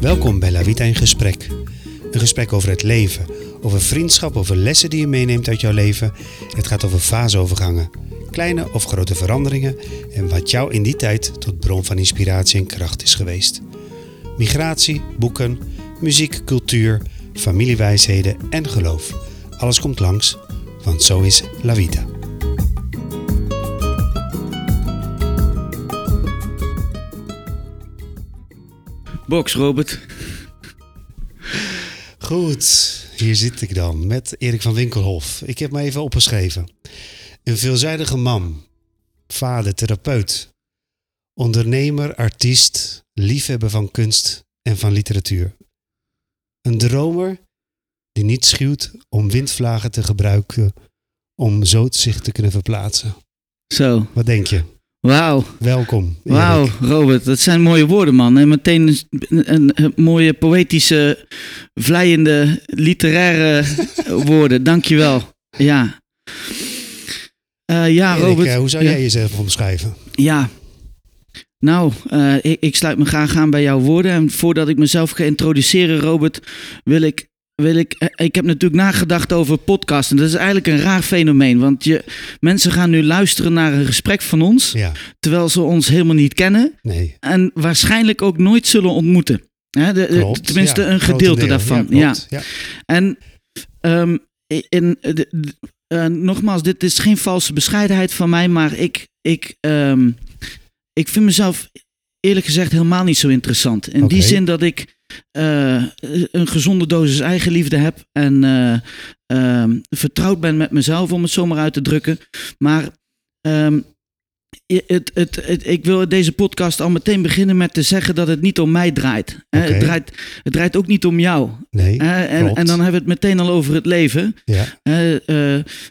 Welkom bij La Vita in Gesprek. Een gesprek over het leven, over vriendschap, over lessen die je meeneemt uit jouw leven. Het gaat over faseovergangen, kleine of grote veranderingen en wat jou in die tijd tot bron van inspiratie en kracht is geweest. Migratie, boeken, muziek, cultuur, familiewijsheden en geloof. Alles komt langs, want zo is La Vita. Box, Robert. Goed, hier zit ik dan met Erik van Winkelhof. Ik heb me even opgeschreven. Een veelzijdige man, vader, therapeut, ondernemer, artiest, liefhebber van kunst en van literatuur. Een dromer die niet schuwt om windvlagen te gebruiken om zo zich te kunnen verplaatsen. Zo, Wat denk je? Wauw. Welkom. Erik. Wauw, Robert. Dat zijn mooie woorden, man. En meteen een, een, een mooie poëtische, vlijende, literaire woorden. Dankjewel. Ja. Eh, ja, Erik, Robert. eh, hoe zou jij jezelf omschrijven? Ja. Nou, eh, ik, ik sluit me graag aan bij jouw woorden. En voordat ik mezelf ga introduceren, Robert, wil ik. Wil ik, eh, ik heb natuurlijk nagedacht over podcasten. Dat is eigenlijk een raar fenomeen. Want je, mensen gaan nu luisteren naar een gesprek van ons. Ja, Terwijl ze ons helemaal niet kennen. nee. En waarschijnlijk ook nooit zullen ontmoeten. Hè, de- de- Klopt. tenminste, Ja, een gedeelte daarvan. Ja, Ja, klopt. ja. En ehm, in, de- de- eh, nogmaals, dit is geen valse bescheidenheid van mij, maar ik, ik, ehm, ik vind mezelf eerlijk gezegd helemaal niet zo interessant. In die zin dat ik eh, een gezonde dosis eigenliefde heb en eh, ehm, vertrouwd ben met mezelf, om het zomaar uit te drukken. Maar ehm, het, het, het, ik wil deze podcast al meteen beginnen met te zeggen dat het niet om mij draait. Het, draait het draait ook niet om jou. Nee, en, en dan hebben we het meteen al over het leven. ja. Eh,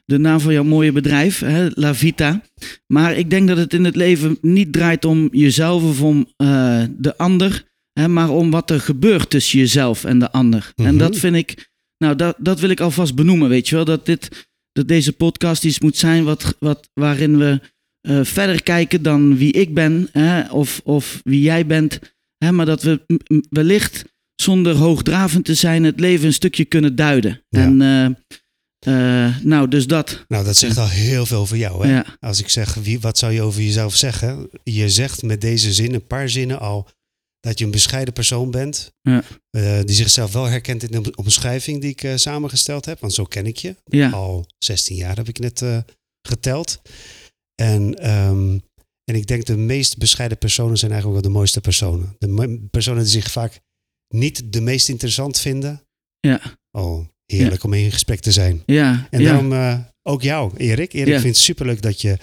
de naam van jouw mooie bedrijf, La Vita. Maar ik denk dat het in het leven niet draait om jezelf of om eh, de ander. Hè, maar om wat er gebeurt tussen jezelf en de ander. En Mhm. dat vind ik, nou dat, dat wil ik alvast benoemen, weet je wel. Dat, dit, dat deze podcast iets moet zijn wat, wat, waarin we eh, verder kijken dan wie ik ben. Hè, of, of wie jij bent. Hè, maar dat we wellicht zonder hoogdravend te zijn het leven een stukje kunnen duiden. Ja. En eh, eh, nou, dus dat. Nou, dat zegt al heel veel voor jou. Hè? Ja. Als ik zeg, wie, wat zou je over jezelf zeggen? Je zegt met deze zin, een paar zinnen al, dat je een bescheiden persoon bent. Ja. eh, die zichzelf wel herkent in de omschrijving die ik eh, samengesteld heb. Want zo ken ik je. Ja, Al 16 jaar heb ik net eh, geteld. En, ehm, en ik denk de meest bescheiden personen zijn eigenlijk wel de mooiste personen. De personen die zich vaak niet de meest interessant vinden. ja, Oh, heerlijk om in gesprek te zijn. ja. En daarom ook jou, Erik. Erik, Ja. ik vind het superleuk dat je,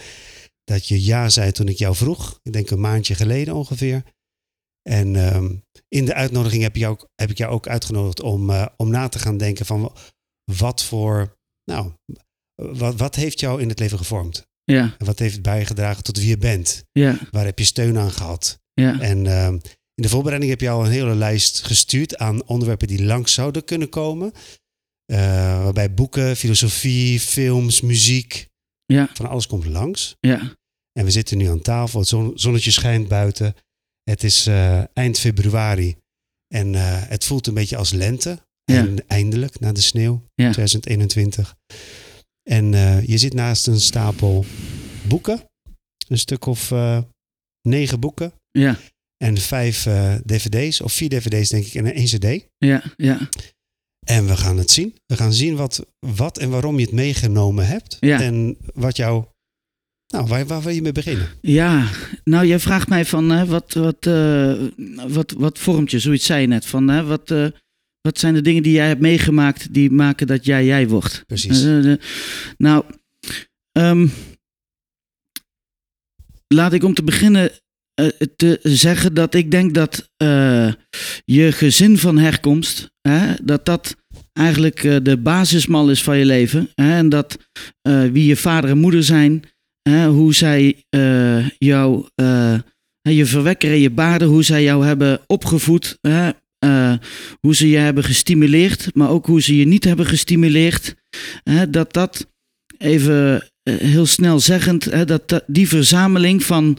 dat je ja zei toen ik jou vroeg. Ik denk een maandje geleden ongeveer. En ehm, in de uitnodiging heb, je ook, heb ik jou ook uitgenodigd om, eh, om na te gaan denken van wat voor, nou, wat, wat heeft jou in het leven gevormd? ja, En wat heeft bijgedragen tot wie je bent? ja, Waar heb je steun aan gehad? ja, En ehm, in de voorbereiding heb je al een hele lijst gestuurd aan onderwerpen die langs zouden kunnen komen. Eh, waarbij boeken, filosofie, films, muziek, ja, van alles komt langs. ja, En we zitten nu aan tafel, het zon- zonnetje schijnt buiten. Het is eh, eind februari en eh, het voelt een beetje als lente. Ja. En eindelijk, na de sneeuw, Ja. 2021. En eh, je zit naast een stapel boeken. Een stuk of negen boeken. ja, En vijf dvd's, of vier dvd's denk ik, en één cd. ja, ja, En we gaan het zien. We gaan zien wat, wat en waarom je het meegenomen hebt. Ja. En wat jou... Nou, waar, waar wil je mee beginnen? ja. Nou, jij vraagt mij van hè, wat, wat, eh, wat, wat vormt je, zoiets zei je net. Van, hè, wat, eh, wat zijn de dingen die jij hebt meegemaakt die maken dat jij jij wordt? Precies. Eh, nou, ehm, laat ik om te beginnen te zeggen dat ik denk dat je gezin van herkomst, hè, dat dat eigenlijk de basismal is van je leven. Hè, en dat wie je vader en moeder zijn, hè, hoe zij eh, jou, eh, je verwekker en je baarden, hoe zij jou hebben opgevoed. Hè, eh, hoe ze je hebben gestimuleerd, maar ook hoe ze je niet hebben gestimuleerd. Hè, dat dat even heel snelzeggend hè, dat, die verzameling van,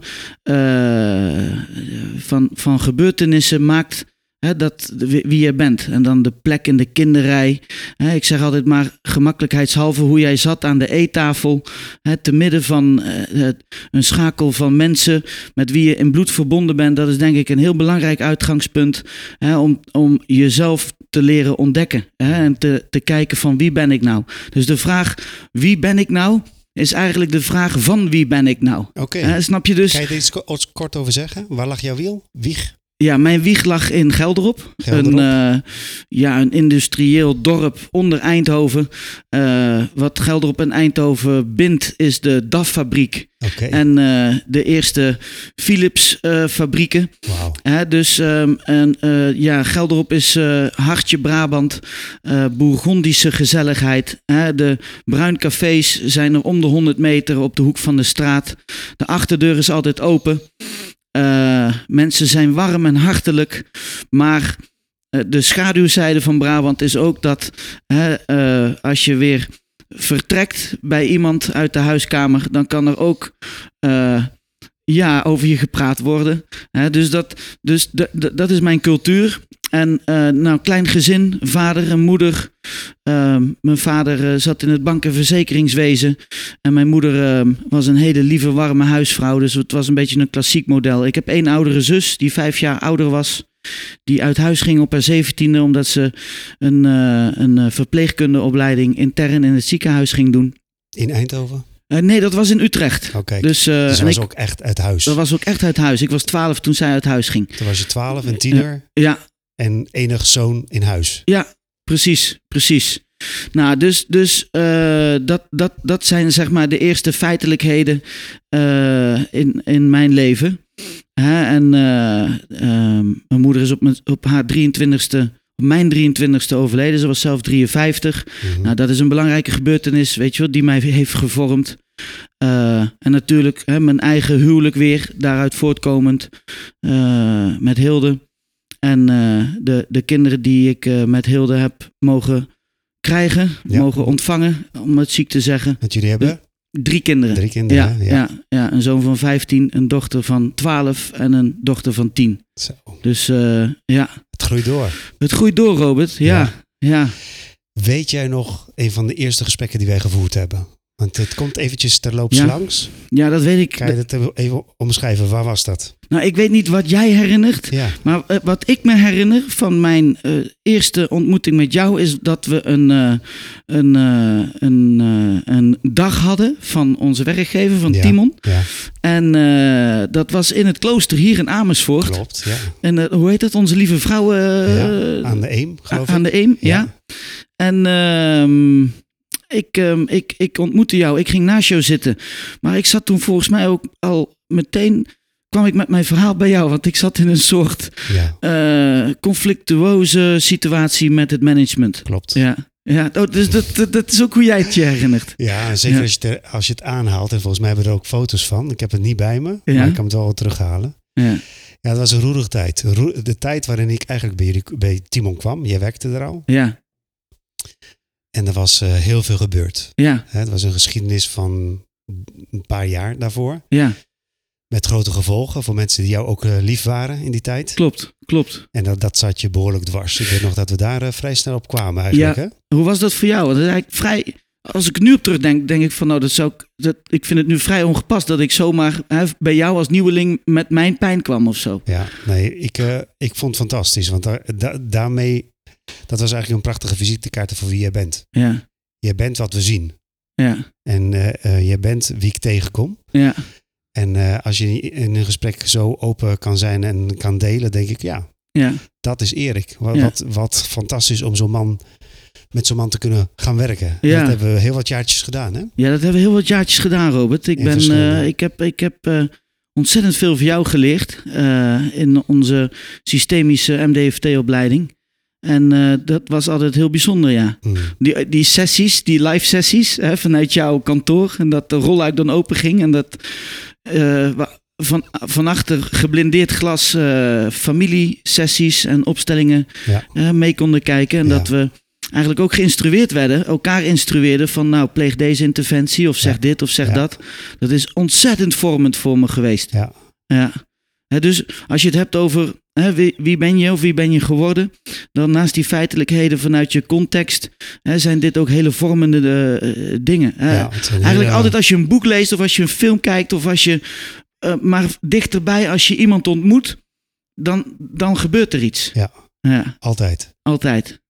van, van gebeurtenissen maakt hè, dat, wie je bent. En dan de plek in de kinderrij. Hè, ik zeg altijd maar gemakkelijkheidshalve hoe jij zat aan de eettafel. Hè, te midden van eh, een schakel van mensen met wie je in bloed verbonden bent. Dat is denk ik een heel belangrijk uitgangspunt hè, om, om jezelf te leren ontdekken. Hè, en te, te kijken van wie ben ik nou. Dus de vraag wie ben ik nou is eigenlijk de vraag van wie ben ik nou. Oké. Snap je dus? Kan je er iets ko- iets kort over zeggen? Waar lag jouw wiel? Wieg? Ja, mijn wieg lag in Gelderop. Gelderop. Een, eh, ja, een industrieel dorp onder Eindhoven. Eh, wat Gelderop en Eindhoven bindt is de DAF-fabriek. En eh, de eerste Philips-fabrieken. Hè, dus ehm, en, ja, Gelderop is hartje Brabant, Bourgondische gezelligheid. Hè, de bruincafés zijn er om de 100 meter op de hoek van de straat. De achterdeur is altijd open. Eh, mensen zijn warm en hartelijk. Maar eh, de schaduwzijde van Brabant is ook dat hè, eh, als je weer vertrekt bij iemand uit de huiskamer, dan kan er ook ja, over je gepraat worden. Dus dat, dus dat is mijn cultuur. En eh, nou, klein gezin, vader en moeder. Ehm, mijn vader eh, zat in het bank- en verzekeringswezen. En mijn moeder ehm, was een hele lieve, warme huisvrouw. Dus het was een beetje een klassiek model. Ik heb één oudere zus die vijf jaar ouder was. Die uit huis ging op haar zeventiende omdat ze een, eh, een verpleegkundeopleiding intern in het ziekenhuis ging doen. In Eindhoven? Eh, nee, dat was in Utrecht. Oké. Dus, eh, Dus en dat was ik- ook echt uit huis. dat was ook echt uit huis. Ik was twaalf toen zij uit huis ging. Toen was je twaalf, een tiener Ja, en enig zoon in huis. precies, precies. Nou, dus, dus eh, dat, dat, dat zijn zeg maar de eerste feitelijkheden eh, in, in mijn leven. Hè? En eh, ehm, mijn moeder is op, mijn, op haar 23ste, op mijn 23ste overleden. Ze was zelf 53. Mhm. Nou, dat is een belangrijke gebeurtenis, weet je wel, die mij heeft gevormd. Eh, en natuurlijk hè, mijn eigen huwelijk weer, daaruit voortkomend eh, met Hilde. En eh, de, de kinderen die ik met Hilde heb mogen krijgen, Ja. mogen ontvangen, om het ziek te zeggen. Want jullie hebben Drie kinderen. drie kinderen. ja, ja. Ja, een zoon van 15, een dochter van 12 en een dochter van 10. Zo. Dus eh, ja, Het groeit door. het groeit door, Robert. Ja, ja. Weet jij nog een van de eerste gesprekken die wij gevoerd hebben? Want het komt eventjes terloops Ja. langs. Ja, dat weet ik. Kan je dat even omschrijven? Waar was dat? Nou, ik weet niet wat jij herinnert. Ja. Maar eh, wat ik me herinner van mijn eh, eerste ontmoeting met jou is dat we een, eh, een, een, een dag hadden van onze werkgever, van Ja. Timon. Ja, En dat was in het klooster hier in Amersfoort. klopt. Ja. En hoe heet dat? Onze lieve vrouw Aan de Eem, geloof ik. aan de Eem, ja. En ehm, ik, ehm, ik, ik ontmoette jou, ik ging naast jou zitten. Maar ik zat toen volgens mij ook al meteen, kwam ik met mijn verhaal bij jou. Want ik zat in een soort Ja, eh, conflictuoze situatie met het management. klopt. Ja, ja oh, dus dat, dat, dat is ook hoe jij het je herinnert. Ja, zeker Ja. Als, je het, als je het aanhaalt. En volgens mij hebben we er ook foto's van. Ik heb het niet bij me, Ja. maar ik kan het wel wat terughalen. Ja, Ja, het was een roerige tijd. De tijd waarin ik eigenlijk bij, jullie, bij Timon kwam. Jij werkte er al. ja, En er was eh, heel veel gebeurd. ja, Hè, Het was een geschiedenis van een paar jaar daarvoor. ja, Met grote gevolgen voor mensen die jou ook eh, lief waren in die tijd. klopt, klopt. En dat, dat zat je behoorlijk dwars. Ik weet nog dat we daar eh, vrij snel op kwamen eigenlijk. Ja. Hè? Hoe was dat voor jou? Want dat is eigenlijk vrij. Als ik nu op terugdenk, denk ik van nou, dat zou ik. Dat, ik vind het nu vrij ongepast dat ik zomaar hè, bij jou als nieuweling met mijn pijn kwam of zo. Ja, nee, ik, eh, ik vond het fantastisch. Want daar, da- daarmee, dat was eigenlijk een prachtige visitekaart voor wie jij bent. Ja, Jij bent wat we zien. ja, En jij bent wie ik tegenkom. ja, En eh, als je in een gesprek zo open kan zijn en kan delen, denk ik, ja, ja, dat is Erik. Wat, Ja. wat, wat fantastisch om zo'n man, met zo'n man te kunnen gaan werken. Ja. Dat hebben we heel wat jaartjes gedaan, hè? ja, dat hebben we heel wat jaartjes gedaan, Robert. Ik, In ben, eh, ik heb, ik heb eh, ontzettend veel van jou geleerd in onze systemische MDFT-opleiding. En dat was altijd heel bijzonder, ja. Hmm. Die, die sessies, die live sessies hè, vanuit jouw kantoor. En dat de rolluik dan open ging. En dat van, van achter geblindeerd glas eh familiesessies en opstellingen Ja. eh, mee konden kijken. En Ja. dat we eigenlijk ook geïnstrueerd werden, elkaar instrueerden van nou pleeg deze interventie of zeg Ja. dit of zeg dat. Dat is ontzettend vormend voor me geweest. Ja. Ja. Dus als je het hebt over wie, wie ben je of wie ben je geworden, dan naast die feitelijkheden vanuit je context zijn dit ook hele vormende eh, dingen. Ja, Eigenlijk hele- altijd als je een boek leest of als je een film kijkt of als je eh, maar dichterbij als je iemand ontmoet, dan, dan gebeurt er iets. Ja. ja Altijd. altijd.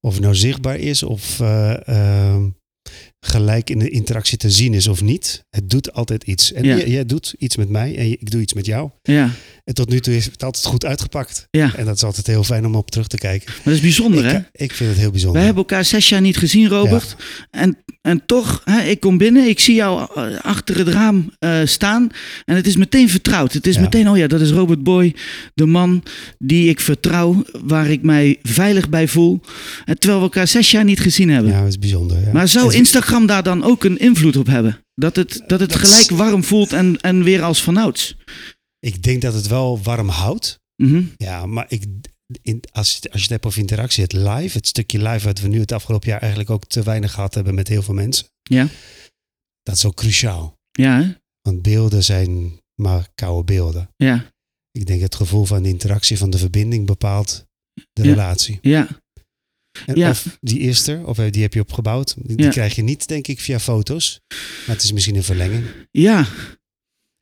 Of het nou zichtbaar is of eh, ehm, gelijk in de interactie te zien is of niet. Het doet altijd iets. En Ja. jij, jij doet iets met mij en ik doe iets met jou. Ja, En tot nu toe is het altijd goed uitgepakt. ja. En dat is altijd heel fijn om op terug te kijken. Maar dat is bijzonder, ik, hè? ik vind het heel bijzonder. Wij hebben elkaar zes jaar niet gezien, Robert. En, en toch, hè, ik kom binnen, ik zie jou eh, achter het raam eh, staan. En het is meteen vertrouwd. Het is Ja. meteen, oh ja, dat is Robert Boy, de man die ik vertrouw, waar ik mij veilig bij voel. En terwijl we elkaar zes jaar niet gezien hebben. Ja, dat is bijzonder. Ja. Maar zou Instagram daar dan ook een invloed op hebben? Dat het, dat het Dat gelijk warm voelt en, en weer als vanouds? Ik denk dat het wel warm houdt. Mhm. Ja, maar ik, in, als, je, als je het hebt over interactie, het live, het stukje live wat we nu het afgelopen jaar eigenlijk ook te weinig gehad hebben met heel veel mensen. Ja, Dat is ook cruciaal. ja, hè? Want beelden zijn maar koude beelden. ja, Ik denk het gevoel van de interactie, van de verbinding bepaalt de Ja. relatie. ja, En Ja. Of die eerste, of die heb je opgebouwd. Die, die Ja. krijg je niet, denk ik, via foto's. Maar het is misschien een verlenging. ja.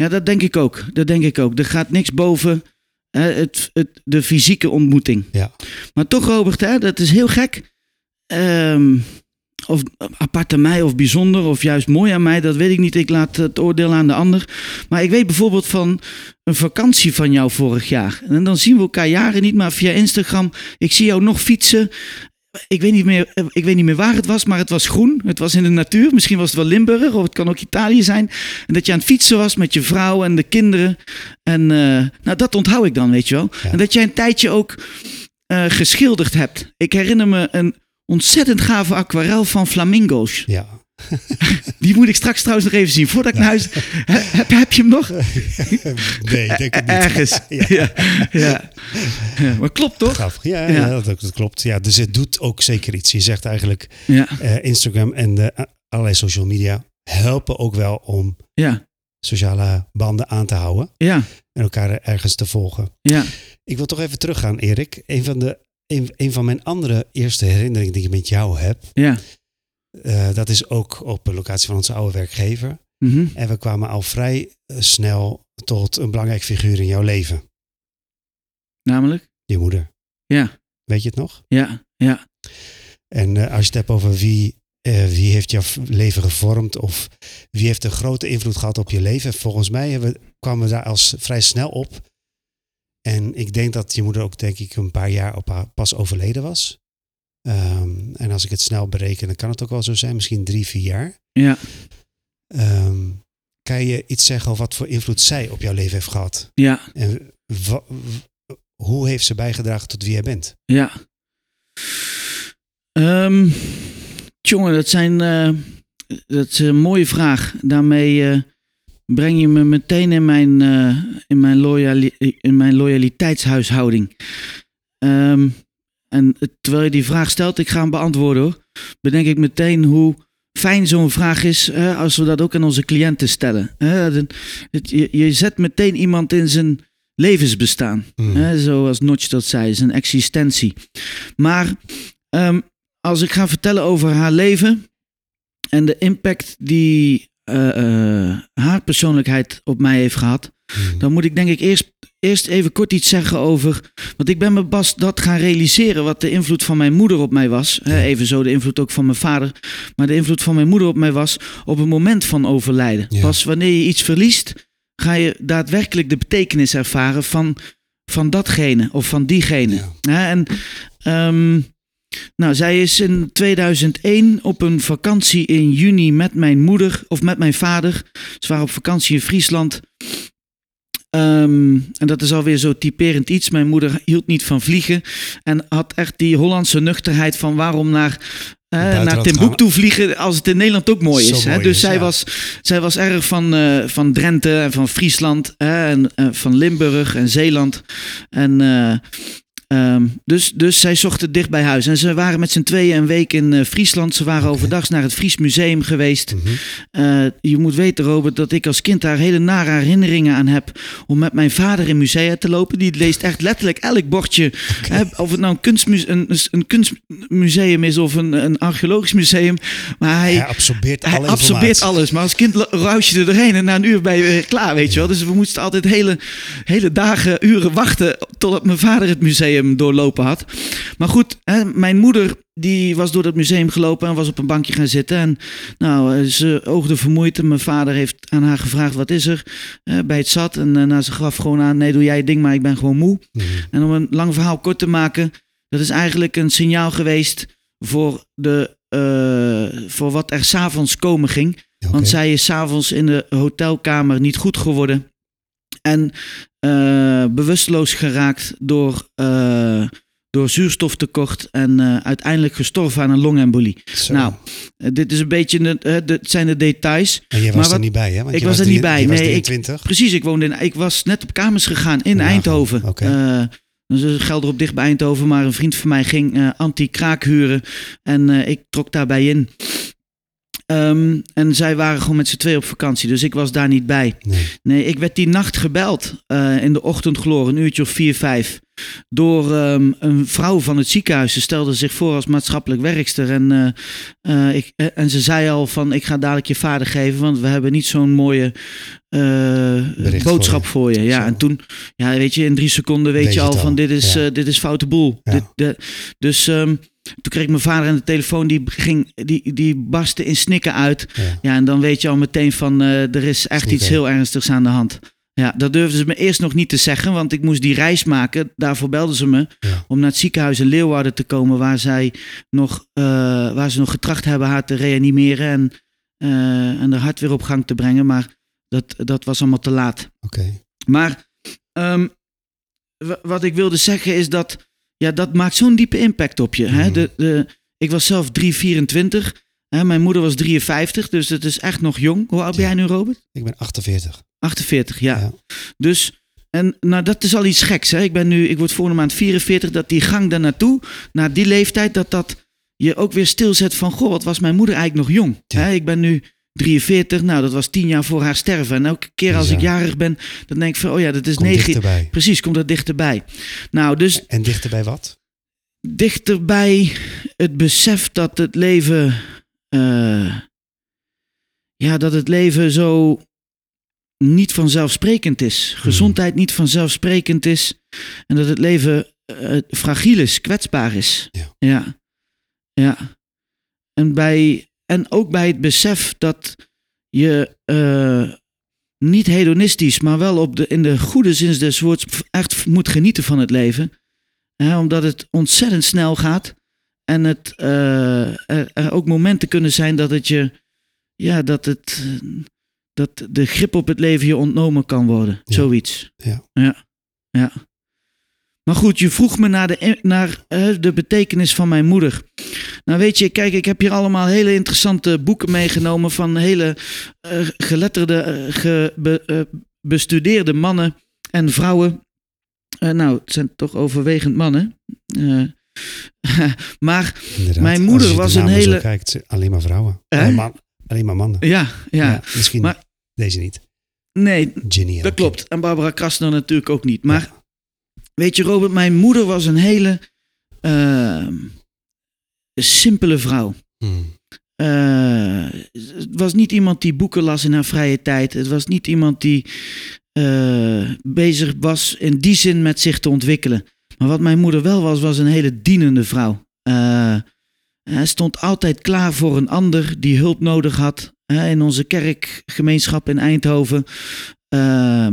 Ja, dat denk ik ook. Dat denk ik ook. Er gaat niks boven hè, het, het, de fysieke ontmoeting. Ja. Maar toch, Robert, hè, dat is heel gek. Ehm, of apart aan mij, of bijzonder, of juist mooi aan mij, dat weet ik niet. Ik laat het oordeel aan de ander. Maar ik weet bijvoorbeeld van een vakantie van jou vorig jaar. En dan zien we elkaar jaren niet, maar via Instagram. Ik zie jou nog fietsen. Ik weet, niet meer, ik weet niet meer waar het was, maar het was groen. Het was in de natuur. Misschien was het wel Limburg of het kan ook Italië zijn. En dat je aan het fietsen was met je vrouw en de kinderen. En eh, nou, dat onthoud ik dan, weet je wel. Ja. En dat jij een tijdje ook eh, geschilderd hebt. Ik herinner me een ontzettend gave aquarel van flamingo's. Ja. Die moet ik straks trouwens nog even zien. Voordat ik naar huis... He- heb, heb je hem nog? Nee, ik denk het niet. Ergens. Ja. Ja. Ja. Ja. Maar klopt toch? Grappig. Ja, Ja. dat, dat klopt. Ja, dus het doet ook zeker iets. Je zegt eigenlijk, eh, Instagram en eh, allerlei social media helpen ook wel om Ja. sociale banden aan te houden Ja. en elkaar ergens te volgen. Ja. Ik wil toch even teruggaan, Erik. Een van, de, een, een van mijn andere eerste herinneringen die ik met jou heb, Ja. Eh, dat is ook op een locatie van onze oude werkgever. Mhm. En we kwamen al vrij eh, snel tot een belangrijk figuur in jouw leven. Namelijk? Je moeder. Ja. Weet je het nog? Ja. Ja. En eh, als je het hebt over wie, wie heeft jouw leven gevormd of wie heeft een grote invloed gehad op je leven. Volgens mij we- kwamen we daar als vrij snel op. En ik denk dat je moeder ook denk ik een paar jaar op haar pas overleden was. Ehm, en als ik het snel bereken, dan kan het ook wel zo zijn, misschien drie, vier jaar. Ja. Ehm, kan je iets zeggen over wat voor invloed zij op jouw leven heeft gehad? Ja. En hoe heeft ze bijgedragen tot wie jij bent? Ja. Ehm jongen, dat zijn. eh, dat is een mooie vraag. Daarmee eh, breng je me meteen in mijn, eh, in mijn, loyali- in mijn loyaliteitshuishouding. En terwijl je die vraag stelt, ik ga hem beantwoorden hoor. Bedenk ik meteen hoe fijn zo'n vraag is hè, als we dat ook aan onze cliënten stellen. Hè, je, je zet meteen iemand in zijn levensbestaan. Mm. Hè, zoals Notch dat zei, zijn existentie. Maar ehm, als ik ga vertellen over haar leven en de impact die eh, eh, haar persoonlijkheid op mij heeft gehad, Mm. dan moet ik denk ik eerst, eerst even kort iets zeggen over. Want ik ben me pas dat gaan realiseren wat de invloed van mijn moeder op mij was. Hè, Ja. evenzo de invloed ook van mijn vader. Maar de invloed van mijn moeder op mij was op het moment van overlijden. Ja. Pas wanneer je iets verliest, ga je daadwerkelijk de betekenis ervaren van, van datgene of van diegene. Ja. Hè, en ehm, nou, zij is in 2001 op een vakantie in juni met mijn moeder of met mijn vader. Ze waren op vakantie in Friesland. Ehm, en dat is alweer zo typerend iets. Mijn moeder hield niet van vliegen. En had echt die Hollandse nuchterheid van waarom naar, eh, Buitenland naar Timbuktu vliegen als het in Nederland ook mooi is. hè? Dus is, zij, ja. was, zij was erg van, eh, van Drenthe en van Friesland? En, eh, van Limburg en Zeeland. En, Ehm, dus, dus zij zochten dicht bij huis. En ze waren met z'n tweeën een week in eh, Friesland. Ze waren Oké. overdags naar het Fries Museum geweest. Mhm. Eh, je moet weten, Robert, dat ik als kind daar hele nare herinneringen aan heb. Om met mijn vader in musea te lopen. Die leest echt letterlijk elk bordje. Hè, of het nou een, een, een kunstmuseum is of een, een archeologisch museum. Maar hij, Hij absorbeert hij alle absorbeert alles. Maar als kind ruis je er doorheen en na een uur ben je weer klaar, weet je wel. Dus we moesten altijd hele, hele dagen, uren wachten totdat mijn vader het museum doorlopen had. Maar goed, hè, mijn moeder die was door het museum gelopen en was op een bankje gaan zitten. En nou, eh, ze oogde vermoeid en mijn vader heeft aan haar gevraagd, wat is er eh, bij het zat? En uh, nou, ze gaf gewoon aan, nee doe jij je ding, maar ik ben gewoon moe. Mhm. En om een lang verhaal kort te maken, dat is eigenlijk een signaal geweest voor, de, eh, voor wat er s'avonds komen ging. Want zij is s'avonds in de hotelkamer niet goed geworden. En eh, bewusteloos geraakt door, eh, door zuurstoftekort. En eh, uiteindelijk gestorven aan een longembolie. Zo. Nou, dit is een beetje, de, de, het zijn de details. en jij was maar er wat- niet bij, hè? Want ik je was er niet bij. Was Nee, ik- 23. Precies, ik woonde in, ik was net op kamers gegaan in Ja, Eindhoven. Eh, dus gelder op dicht bij Eindhoven, maar een vriend van mij ging anti-kraak huren. En ik trok daarbij in. Ehm, en zij waren gewoon met z'n twee op vakantie, dus ik was daar niet bij. Nee. Nee, ik werd die nacht gebeld eh, in de ochtendgloor, een uurtje of vier, vijf. Door ehm, een vrouw van het ziekenhuis. Ze stelde zich voor als maatschappelijk werkster. En, eh, eh, ik, en ze zei al van, ik ga dadelijk je vader geven, want we hebben niet zo'n mooie eh, Bericht boodschap voor je. Ja, Zo. en toen, ja, weet je, in drie seconden weet Weet je je al van, dit is, ja. dit is foute boel. Ja. Dit, de- dus ehm, toen kreeg ik mijn vader aan de telefoon, die, ging, die, die barstte in snikken uit. Ja. Ja, en dan weet je al meteen van eh, er is echt iets heel ernstigs aan de hand. Ja, dat durfden ze me eerst nog niet te zeggen, want ik moest die reis maken. Daarvoor belden ze me Ja. om naar het ziekenhuis in Leeuwarden te komen, waar, zij nog, eh, waar ze nog getracht hebben haar te reanimeren en, eh, en haar hart weer op gang te brengen. Maar dat, dat was allemaal te laat. Oké. Maar ehm, wa- wat ik wilde zeggen is dat ja, dat maakt zo'n diepe impact op je. Hè? Mhm. De, de, ik was zelf 324. Hè? Mijn moeder was 53, dus het is echt nog jong. Hoe oud ben jij nu, Robert? Ik ben 48. 48, ja. Ja. Dus, en nou, dat is al iets geks. Hè? Ik ben nu, ik word volgende maand 44, dat die gang daar naartoe, naar die leeftijd, dat dat je ook weer stilzet van, goh, wat was mijn moeder eigenlijk nog jong? Ja. Hè? Ik ben nu 43, nou, dat was tien jaar voor haar sterven. En elke keer als ik jarig ben, dan denk ik van, oh ja, dat is Kom negen. dichterbij. Precies, komt dat dichterbij. Nou, dus En dichterbij wat? dichterbij het besef dat het leven. eh, ja, dat het leven zo niet vanzelfsprekend is. Gezondheid niet vanzelfsprekend is. En dat het leven eh, fragiel is, kwetsbaar is. Ja. ja. Ja. En, bij, en ook bij het besef dat je eh, niet hedonistisch, maar wel op de, in de goede zin des woords echt moet genieten van het leven. Hè, omdat het ontzettend snel gaat. En het, eh, er, er ook momenten kunnen zijn dat het je, ja, dat het, dat de grip op het leven je ontnomen kan worden. Ja. Zoiets. Ja. ja. Ja. Maar goed, je vroeg me naar, de, naar eh, de betekenis van mijn moeder. Nou weet je, kijk, ik heb hier allemaal hele interessante boeken meegenomen van hele eh, geletterde, eh, ge, be- eh, bestudeerde mannen en vrouwen. Eh, nou, het zijn toch overwegend mannen. Eh, maar Inderdaad. Mijn moeder was een hele- kijkt, alleen maar vrouwen. Alleen, maar, alleen maar mannen. ja, ja, misschien Maar- deze niet. nee, Ginny dat klopt. En Barbara Krasner natuurlijk ook niet. Maar weet je, Robert, mijn moeder was een hele eh, simpele vrouw. Hmm. Eh, het was niet iemand die boeken las in haar vrije tijd. Het was niet iemand die eh, bezig was in die zin met zich te ontwikkelen. Maar wat mijn moeder wel was, was een hele dienende vrouw. Eh, hij stond altijd klaar voor een ander die hulp nodig had. In onze kerkgemeenschap in Eindhoven eh,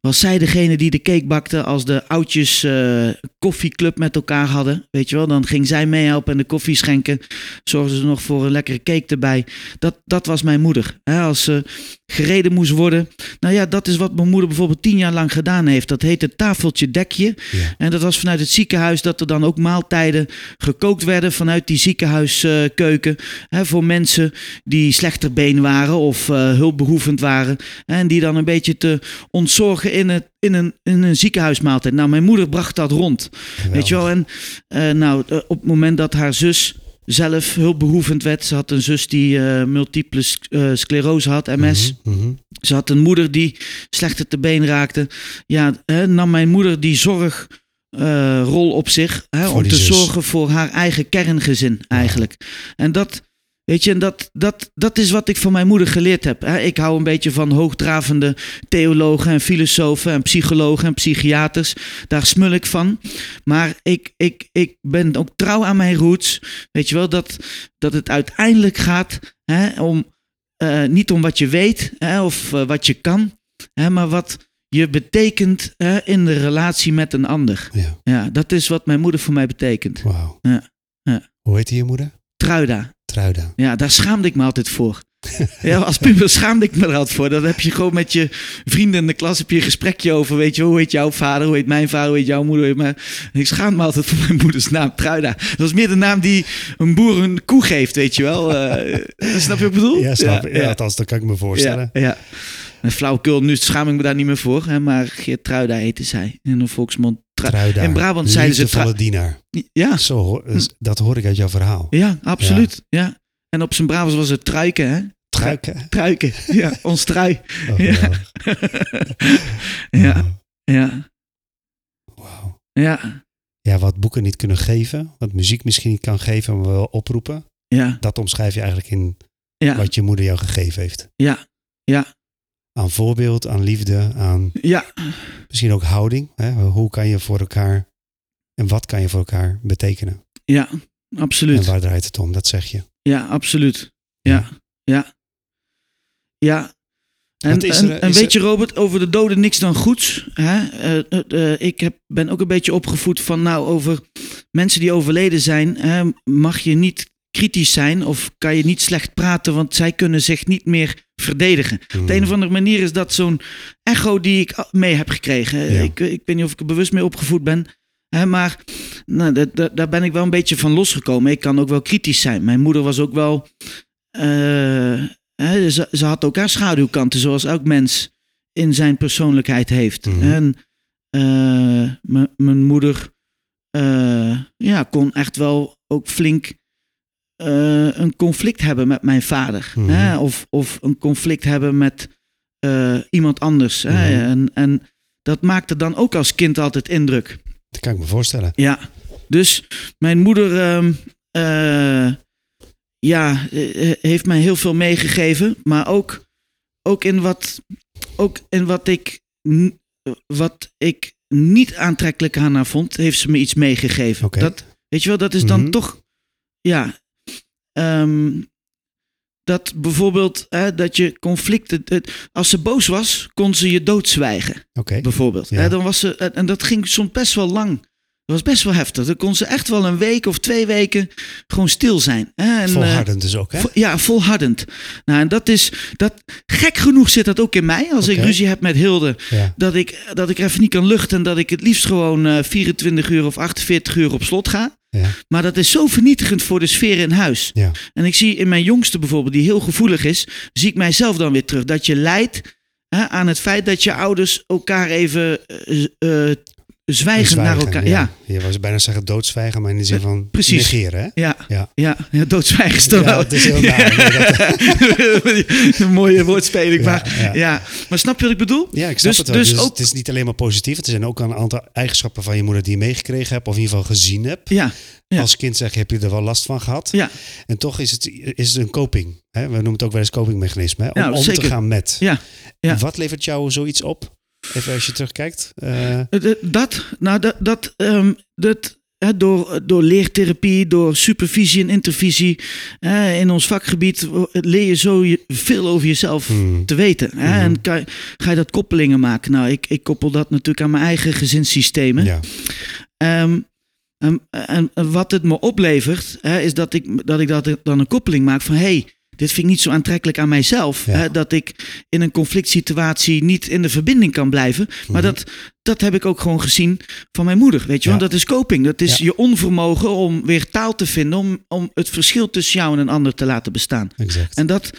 was zij degene die de cake bakte als de oudjes eh, koffieclub met elkaar hadden. Weet je wel, dan ging zij meehelpen en de koffie schenken. Zorgde ze nog voor een lekkere cake erbij. Dat, dat was mijn moeder. Als ze gereden moest worden. Nou ja, dat is wat mijn moeder bijvoorbeeld tien jaar lang gedaan heeft. Dat heet het tafeltje dekje. Ja. En dat was vanuit het ziekenhuis dat er dan ook maaltijden gekookt werden vanuit die ziekenhuiskeuken. voor mensen die slechter been waren of eh, hulpbehoevend waren. En die dan een beetje te ontzorgd in, het, in, een, in een ziekenhuismaaltijd. Nou, mijn moeder bracht dat rond. Weet je wel? En eh, nou, eh, op het moment dat haar zus zelf hulpbehoevend werd. Ze had een zus die eh, multiple sc- sclerose had, MS. Mhm, mhm. Ze had een moeder die slechter te been raakte. Ja, hè, nam mijn moeder die zorgrol op zich. Hè, om te zus. zorgen voor haar eigen kerngezin eigenlijk. En dat, weet je, en dat, dat, dat is wat ik van mijn moeder geleerd heb. Ik hou een beetje van hoogdravende theologen en filosofen en psychologen en psychiaters. Daar smul ik van. Maar ik, ik, ik ben ook trouw aan mijn roots. Weet je wel, dat, dat het uiteindelijk gaat hè, om eh, niet om wat je weet hè, of eh, wat je kan, hè, maar wat je betekent hè, in de relatie met een ander. Ja, Ja, dat is wat mijn moeder voor mij betekent. wauw. Ja, ja. Hoe heette je moeder? Truida. Truida. Ja, daar schaamde ik me altijd voor. Ja, als puber schaamde ik me er altijd voor. Dan heb je gewoon met je vrienden in de klas heb je een gesprekje over, weet je, hoe heet jouw vader, hoe heet mijn vader, hoe heet jouw moeder. heet mijn- Ik schaam me altijd voor mijn moeders naam, Truida. Dat is meer de naam die een boer een koe geeft, weet je wel. Eh, snap je wat ik bedoel? Ja, snap ik. Ja, althans, dat kan ik me voorstellen. Ja, ja. En flauwekul, nu schaam ik me daar niet meer voor. Hè, maar Geert Truida heette zij in de volksmond. Truida. In Brabant zeiden ze trui- dienaar. Ja, Zo, hoor- dat hoor ik uit jouw verhaal. ja, absoluut. Ja. En op zijn Brabants was het truiken, hè? Truiken. Truiken, ja, ons trui. Oh, Ja. Ja, ja, Wauw. ja, Ja, wat boeken niet kunnen geven, wat muziek misschien niet kan geven, maar wel oproepen. ja, Dat omschrijf je eigenlijk in ja, wat je moeder jou gegeven heeft. ja, ja, Aan voorbeeld, aan liefde, aan ja, misschien ook houding. Hè? Hoe kan je voor elkaar en wat kan je voor elkaar betekenen? ja, En absoluut. waar draait het om? Dat zeg je. Ja, absoluut. Ja, ja. Ja. En, en, er- en is weet je, Robert, over de doden niks dan goeds. Hè? Eh, eh, eh, ik heb, ben ook een beetje opgevoed van, nou, over mensen die overleden zijn, hè, mag je niet kritisch zijn of kan je niet slecht praten, want zij kunnen zich niet meer verdedigen. Mm. Op de een of andere manier is dat zo'n echo die ik mee heb gekregen. Ja. Ik, ik weet niet of ik er bewust mee opgevoed ben. Hè, maar nou, daar ben ik wel een beetje van losgekomen. Ik kan ook wel kritisch zijn. Mijn moeder was ook wel. eh, hè, ze, ze had ook haar schaduwkanten, zoals elk mens in zijn persoonlijkheid heeft. Mhm. En eh, mijn moeder eh, ja, kon echt wel ook flink eh, een conflict hebben met mijn vader. Mhm. Hè? Of, of een conflict hebben met eh, iemand anders. Hè? Mhm. En, en dat maakte dan ook als kind altijd indruk. Dat kan ik me voorstellen. Ja, dus mijn moeder ehm, eh, ja, heeft mij heel veel meegegeven. Maar ook, ook, in, wat, ook in wat ik, wat ik niet aantrekkelijk aan haar vond, heeft ze me iets meegegeven. Dat, weet je wel, dat is dan Mhm. toch, ja, ehm, dat bijvoorbeeld, hè, dat je conflicten, het- als ze boos was, kon ze je doodzwijgen Oké. bijvoorbeeld. Ja. Hè, dan was ze, en dat ging soms best wel lang. Dat was best wel heftig. Dan kon ze echt wel een week of twee weken gewoon stil zijn. Hè? En, eh, Volhardend dus ook, hè? vo- ja, volhardend. Nou, en dat is, dat, gek genoeg zit dat ook in mij. Als ik ruzie heb met Hilde, Ja. dat ik, dat ik even niet kan luchten. En dat ik het liefst gewoon eh, 24 uur of 48 uur op slot ga. Ja. Maar dat is zo vernietigend voor de sfeer in huis. Ja. En ik zie in mijn jongste bijvoorbeeld, die heel gevoelig is, zie ik mijzelf dan weer terug. Dat je lijdt hè, aan het feit dat je ouders elkaar even eh, eh, zwijgen naar elkaar. Ja, Je was bijna zeggen doodzwijgen, maar in de zin van Precies. negeren, hè? ja, Ja. ja. ja, doodzwijgen is dan Ja, wel. het is heel naar. Dat- een mooie woordspeling. Maar, ja. maar snap je wat ik bedoel? Ja, ik snap Dus- het wel. dus Dus, ook- het is niet alleen maar positief. Er zijn ook een aantal eigenschappen van je moeder die je meegekregen hebt. Of in ieder geval gezien hebt. Ja, ja. Als kind zeg je, heb je er wel last van gehad. ja, En toch is het, is het een coping. Hè? We noemen het ook wel eens copingmechanisme. Hè? Om Ja, om te gaan met. ja. ja. Wat levert jou zoiets op? Even als je terugkijkt. Eh, Eh, eh, Dat, nou, dat, dat, ehm, dat door, door leertherapie, door supervisie en intervisie hè, in ons vakgebied leer je zo je, veel over jezelf hmm, te weten. Hè? Mhm. En kan, ga je dat koppelingen maken? Nou, ik, ik koppel dat natuurlijk aan mijn eigen gezinssystemen. ja. Ehm, en, en, en wat het me oplevert, hè, is dat ik, dat ik dat dan een koppeling maak van... hey, dit vind ik niet zo aantrekkelijk aan mijzelf. Ja. Hè, dat ik in een conflict situatie niet in de verbinding kan blijven. Maar Mhm. dat, dat heb ik ook gewoon gezien van mijn moeder. Weet je Ja. wel, dat is coping. Dat is Ja. je onvermogen om weer taal te vinden... Om, om het verschil tussen jou en een ander te laten bestaan. Exact. En dat,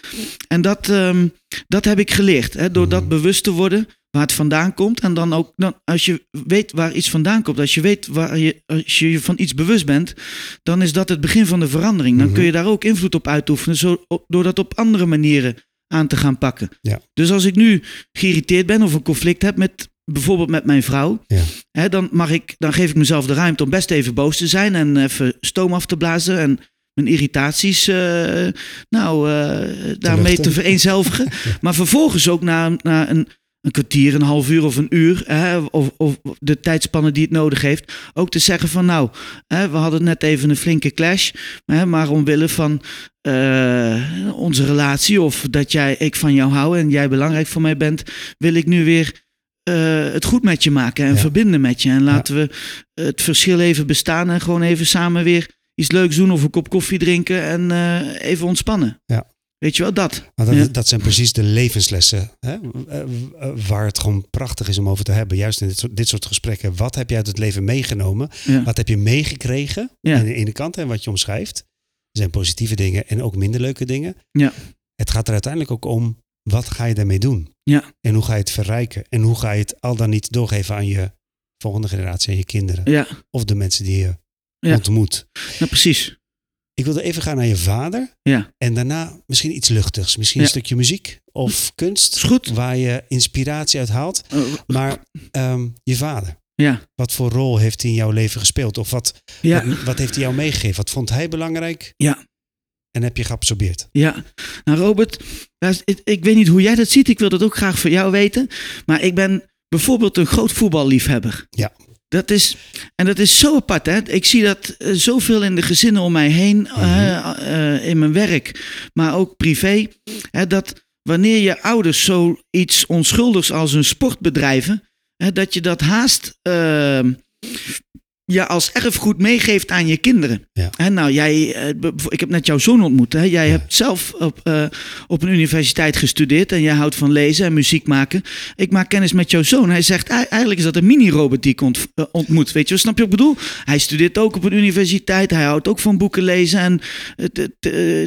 en dat, ehm, dat heb ik geleerd. Hè, door Mhm. dat bewust te worden, waar het vandaan komt. En dan ook, dan, als je weet waar iets vandaan komt, als je weet waar je, als je van iets bewust bent, dan is dat het begin van de verandering. Dan Mhm. kun je daar ook invloed op uitoefenen, zo, op- door dat op andere manieren aan te gaan pakken. Ja. Dus als ik nu geïrriteerd ben of een conflict heb met bijvoorbeeld met mijn vrouw, Ja. hè, dan, mag ik, dan geef ik mezelf de ruimte om best even boos te zijn en even stoom af te blazen en mijn irritaties eh, nou, eh, daarmee te vereenzelvigen. Maar vervolgens ook na, na een, een kwartier, een half uur of een uur, hè, of, of de tijdspanne die het nodig heeft, ook te zeggen van nou, hè, we hadden net even een flinke clash, hè, maar omwille van eh, onze relatie of dat jij, ik van jou hou en jij belangrijk voor mij bent, wil ik nu weer eh, het goed met je maken en Ja. verbinden met je. En laten we het verschil even bestaan en gewoon even samen weer iets leuks doen of een kop koffie drinken en eh, even ontspannen. Ja. Weet je wel, dat. Dat, Ja. dat zijn precies de levenslessen hè? eh, eh, waar het gewoon prachtig is om over te hebben. Juist in dit soort, dit soort gesprekken. Wat heb je uit het leven meegenomen? Ja. Wat heb je meegekregen Ja. aan de ene kant en wat je omschrijft? Er zijn positieve dingen en ook minder leuke dingen. Ja. Het gaat er uiteindelijk ook om, wat ga je daarmee doen? Ja. En hoe ga je het verrijken? En hoe ga je het al dan niet doorgeven aan je volgende generatie, aan je kinderen? Ja, Of de mensen die je Ja. ontmoet. nou, precies. Ik wilde even gaan naar je vader. Ja, En daarna misschien iets luchtigs. Misschien Ja. een stukje muziek of kunst. is goed. Waar je inspiratie uit haalt. Eh, Maar ehm, je vader, ja, wat voor rol heeft hij in jouw leven gespeeld? Of wat, ja, wat, wat heeft hij jou meegegeven? Wat vond hij belangrijk? Ja. En heb je geabsorbeerd? ja. Nou, Robert, ik weet niet hoe jij dat ziet. Ik wil dat ook graag voor jou weten. Maar ik ben bijvoorbeeld een groot voetballiefhebber. Ja. Dat is, en dat is zo apart, hè? Ik zie dat eh, zoveel in de gezinnen om mij heen, eh, eh, in mijn werk, maar ook privé. Hè, dat wanneer je ouders zoiets onschuldigs als een sport bedrijven, hè, dat je dat haast eh, ja, als erfgoed meegeeft aan je kinderen. Ja. Nou, jij, eh, ik heb net jouw zoon ontmoet. Hè? Jij Ja. hebt zelf op, eh, op een universiteit gestudeerd en jij houdt van lezen en muziek maken. Ik maak kennis met jouw zoon. Hij zegt, "Ei- eigenlijk is dat een mini-robot die ik ont- eh, ontmoet. Weet je, snap je wat ik bedoel? Hij studeert ook op een universiteit. Hij houdt ook van boeken lezen en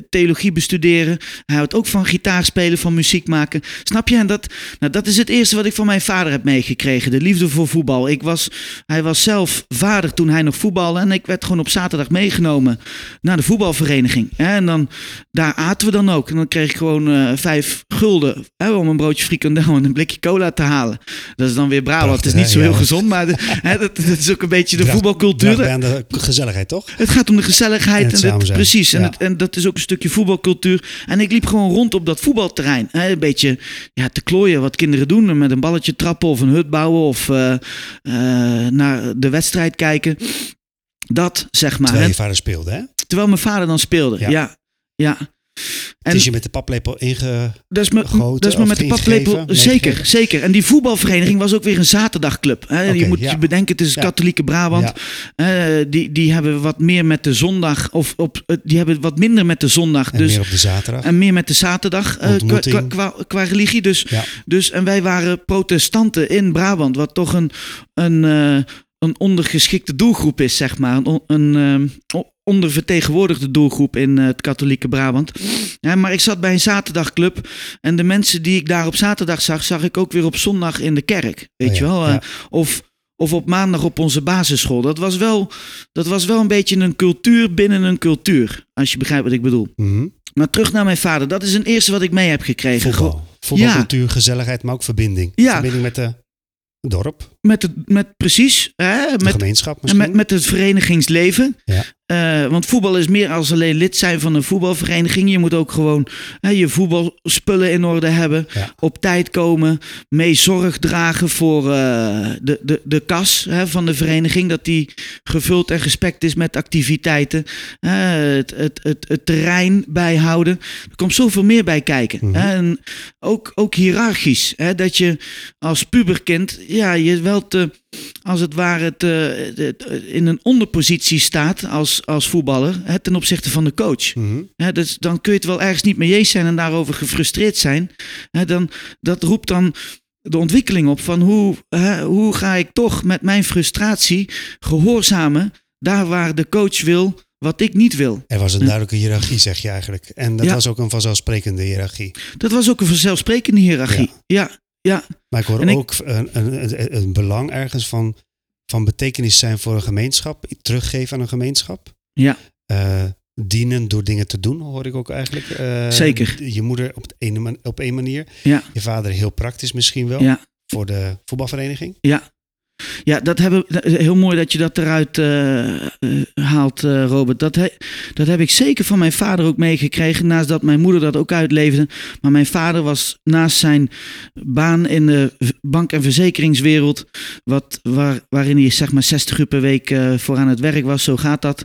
theologie bestuderen. Hij houdt ook van gitaar spelen, van muziek maken. Snap je? En dat, nou, dat is het eerste wat ik van mijn vader heb meegekregen. De liefde voor voetbal. Ik was, hij was zelf vader toen hij nog voetbalde. En ik werd gewoon op zaterdag meegenomen naar de voetbalvereniging. En dan, daar aten we dan ook. En dan kreeg ik gewoon eh, vijf gulden hè, om een broodje frikandel en een blikje cola te halen. Dat is dan weer Brabant. Het is niet zo heel Ja. gezond, maar de- hè, dat, dat is ook een beetje de voetbalcultuur. aan de gezelligheid, toch? Het gaat om de gezelligheid. En het En, het, precies. En, het, en dat is ook een stukje voetbalcultuur. En ik liep gewoon rond op dat voetbalterrein. Hè, een beetje ja, te klooien wat kinderen doen. Met een balletje trappen of een hut bouwen. Of eh, eh, naar de wedstrijd kijken. Dat, zeg maar. Terwijl je vader speelde, hè? Terwijl mijn vader dan speelde. Ja. Ja, ja. En Het is je met de paplepel inge... dat is me, dat is me met de paplepel. Zeker, zeker. En die voetbalvereniging was ook weer een zaterdagclub. Hè. Je moet ja. je bedenken, het is Ja. katholieke Brabant. Ja. Eh, die, die hebben wat meer met de zondag. Of op, eh, die hebben wat minder met de zondag. En dus, meer op de zaterdag. en meer met de zaterdag eh, qua, qua, qua, qua religie. Dus, Ja. dus, en wij waren protestanten in Brabant, wat toch een, een, een ondergeschikte doelgroep is, zeg maar. Een, een eh, o- ondervertegenwoordigde doelgroep in eh, het katholieke Brabant. Ja, maar ik zat bij een zaterdagclub en de mensen die ik daar op zaterdag zag, zag ik ook weer op zondag in de kerk. Weet Oh ja, je wel? ja. Eh, of, of op maandag op onze basisschool. Dat was, wel, dat was wel een beetje een cultuur binnen een cultuur, als je begrijpt wat ik bedoel. Mhm. Maar terug naar mijn vader. Dat is een eerste wat ik mee heb gekregen. Gewoon- Voetbal. Voetbalcultuur, gezelligheid, maar ook verbinding. Ja. Verbinding met de dorp, Met, het, met precies, hè, de met, gemeenschap en misschien. met, met het verenigingsleven. Ja. Eh, want voetbal is meer als alleen lid zijn van een voetbalvereniging. Je moet ook gewoon hè, je voetbalspullen in orde hebben. Ja. Op tijd komen. Mee zorg dragen voor eh, de, de, de kas hè, van de vereniging. Dat die gevuld en gespekt is met activiteiten. Het, het, het, het terrein bijhouden. Er komt zoveel meer bij kijken. Mhm. En ook, ook hiërarchisch. Hè, dat je als puberkind ja, je wel als het ware te, te- in een onderpositie staat als, als voetballer hè, ten opzichte van de coach. Mhm. Hè, dus dan kun je het wel ergens niet mee eens zijn en daarover gefrustreerd zijn. Hè, dan, dat roept dan de ontwikkeling op van hoe, hè, hoe ga ik toch met mijn frustratie gehoorzamen daar waar de coach wil wat ik niet wil. Er was een Ja. duidelijke hiërarchie, zeg je eigenlijk. En dat Ja. was ook een vanzelfsprekende hiërarchie. Dat was ook een vanzelfsprekende hiërarchie. Ja, Ja. Maar ik hoor En ook een, een, een, een belang ergens van, van betekenis zijn voor een gemeenschap. Teruggeven aan een gemeenschap. Ja. Eh, dienen door dingen te doen, hoor ik ook eigenlijk. Eh, Zeker. Je moeder op, op één manier. Ja. Je vader heel praktisch misschien wel. Ja. Voor de voetbalvereniging. Ja, dat hebben, heel mooi dat je dat eruit eh, eh, haalt, eh, Robert. Dat, he- dat heb ik zeker van mijn vader ook meegekregen. Naast dat mijn moeder dat ook uitleefde. Maar mijn vader was naast zijn baan in de bank- en verzekeringswereld. Wat, waar, waarin hij zeg maar 60 uur per week eh, voor aan het werk was. Zo gaat dat.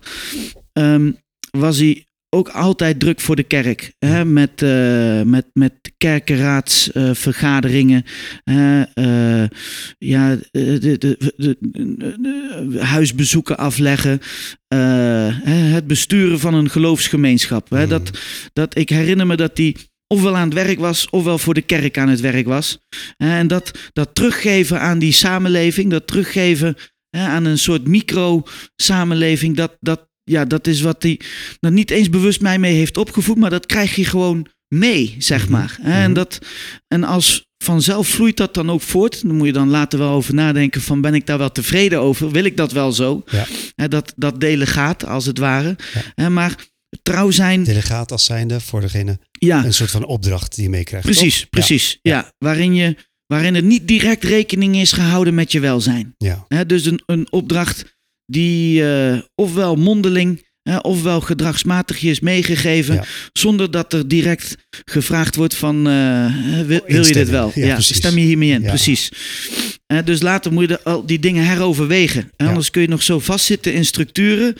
ehm, was hij ook altijd druk voor de kerk. Hè? Met, eh, met, met kerkenraadsvergaderingen. eh, ja, de, de, de, huisbezoeken afleggen. eh, het besturen van een geloofsgemeenschap. Hè, dat, dat, ik herinner me dat die ofwel aan het werk was, ofwel voor de kerk aan het werk was. En dat, dat teruggeven aan die samenleving, dat teruggeven hè, aan een soort micro-samenleving, dat, dat, ja, dat is wat hij nou, niet eens bewust mij mee heeft opgevoed, maar dat krijg je gewoon mee, zeg Mhm. maar. En, Mhm. dat, en als vanzelf vloeit dat dan ook voort. Dan moet je dan later wel over nadenken van ben ik daar wel tevreden over? Wil ik dat wel zo? Ja. Dat, dat delegaat als het ware. Ja. Maar trouw zijn, Delegaat als zijnde voor degene. ja, Een soort van opdracht die je meekrijgt. precies, toch? precies. Ja. waarin, je, waarin het niet direct rekening is gehouden met je welzijn. Ja. Dus een, een opdracht die eh, ofwel mondeling ofwel gedragsmatig is meegegeven, Ja. zonder dat er direct gevraagd wordt van eh, wil, wil je dit wel? Ja, stem je hiermee in? Ja. Precies. Dus later moet je de- al die dingen heroverwegen. Anders kun je nog zo vastzitten in structuren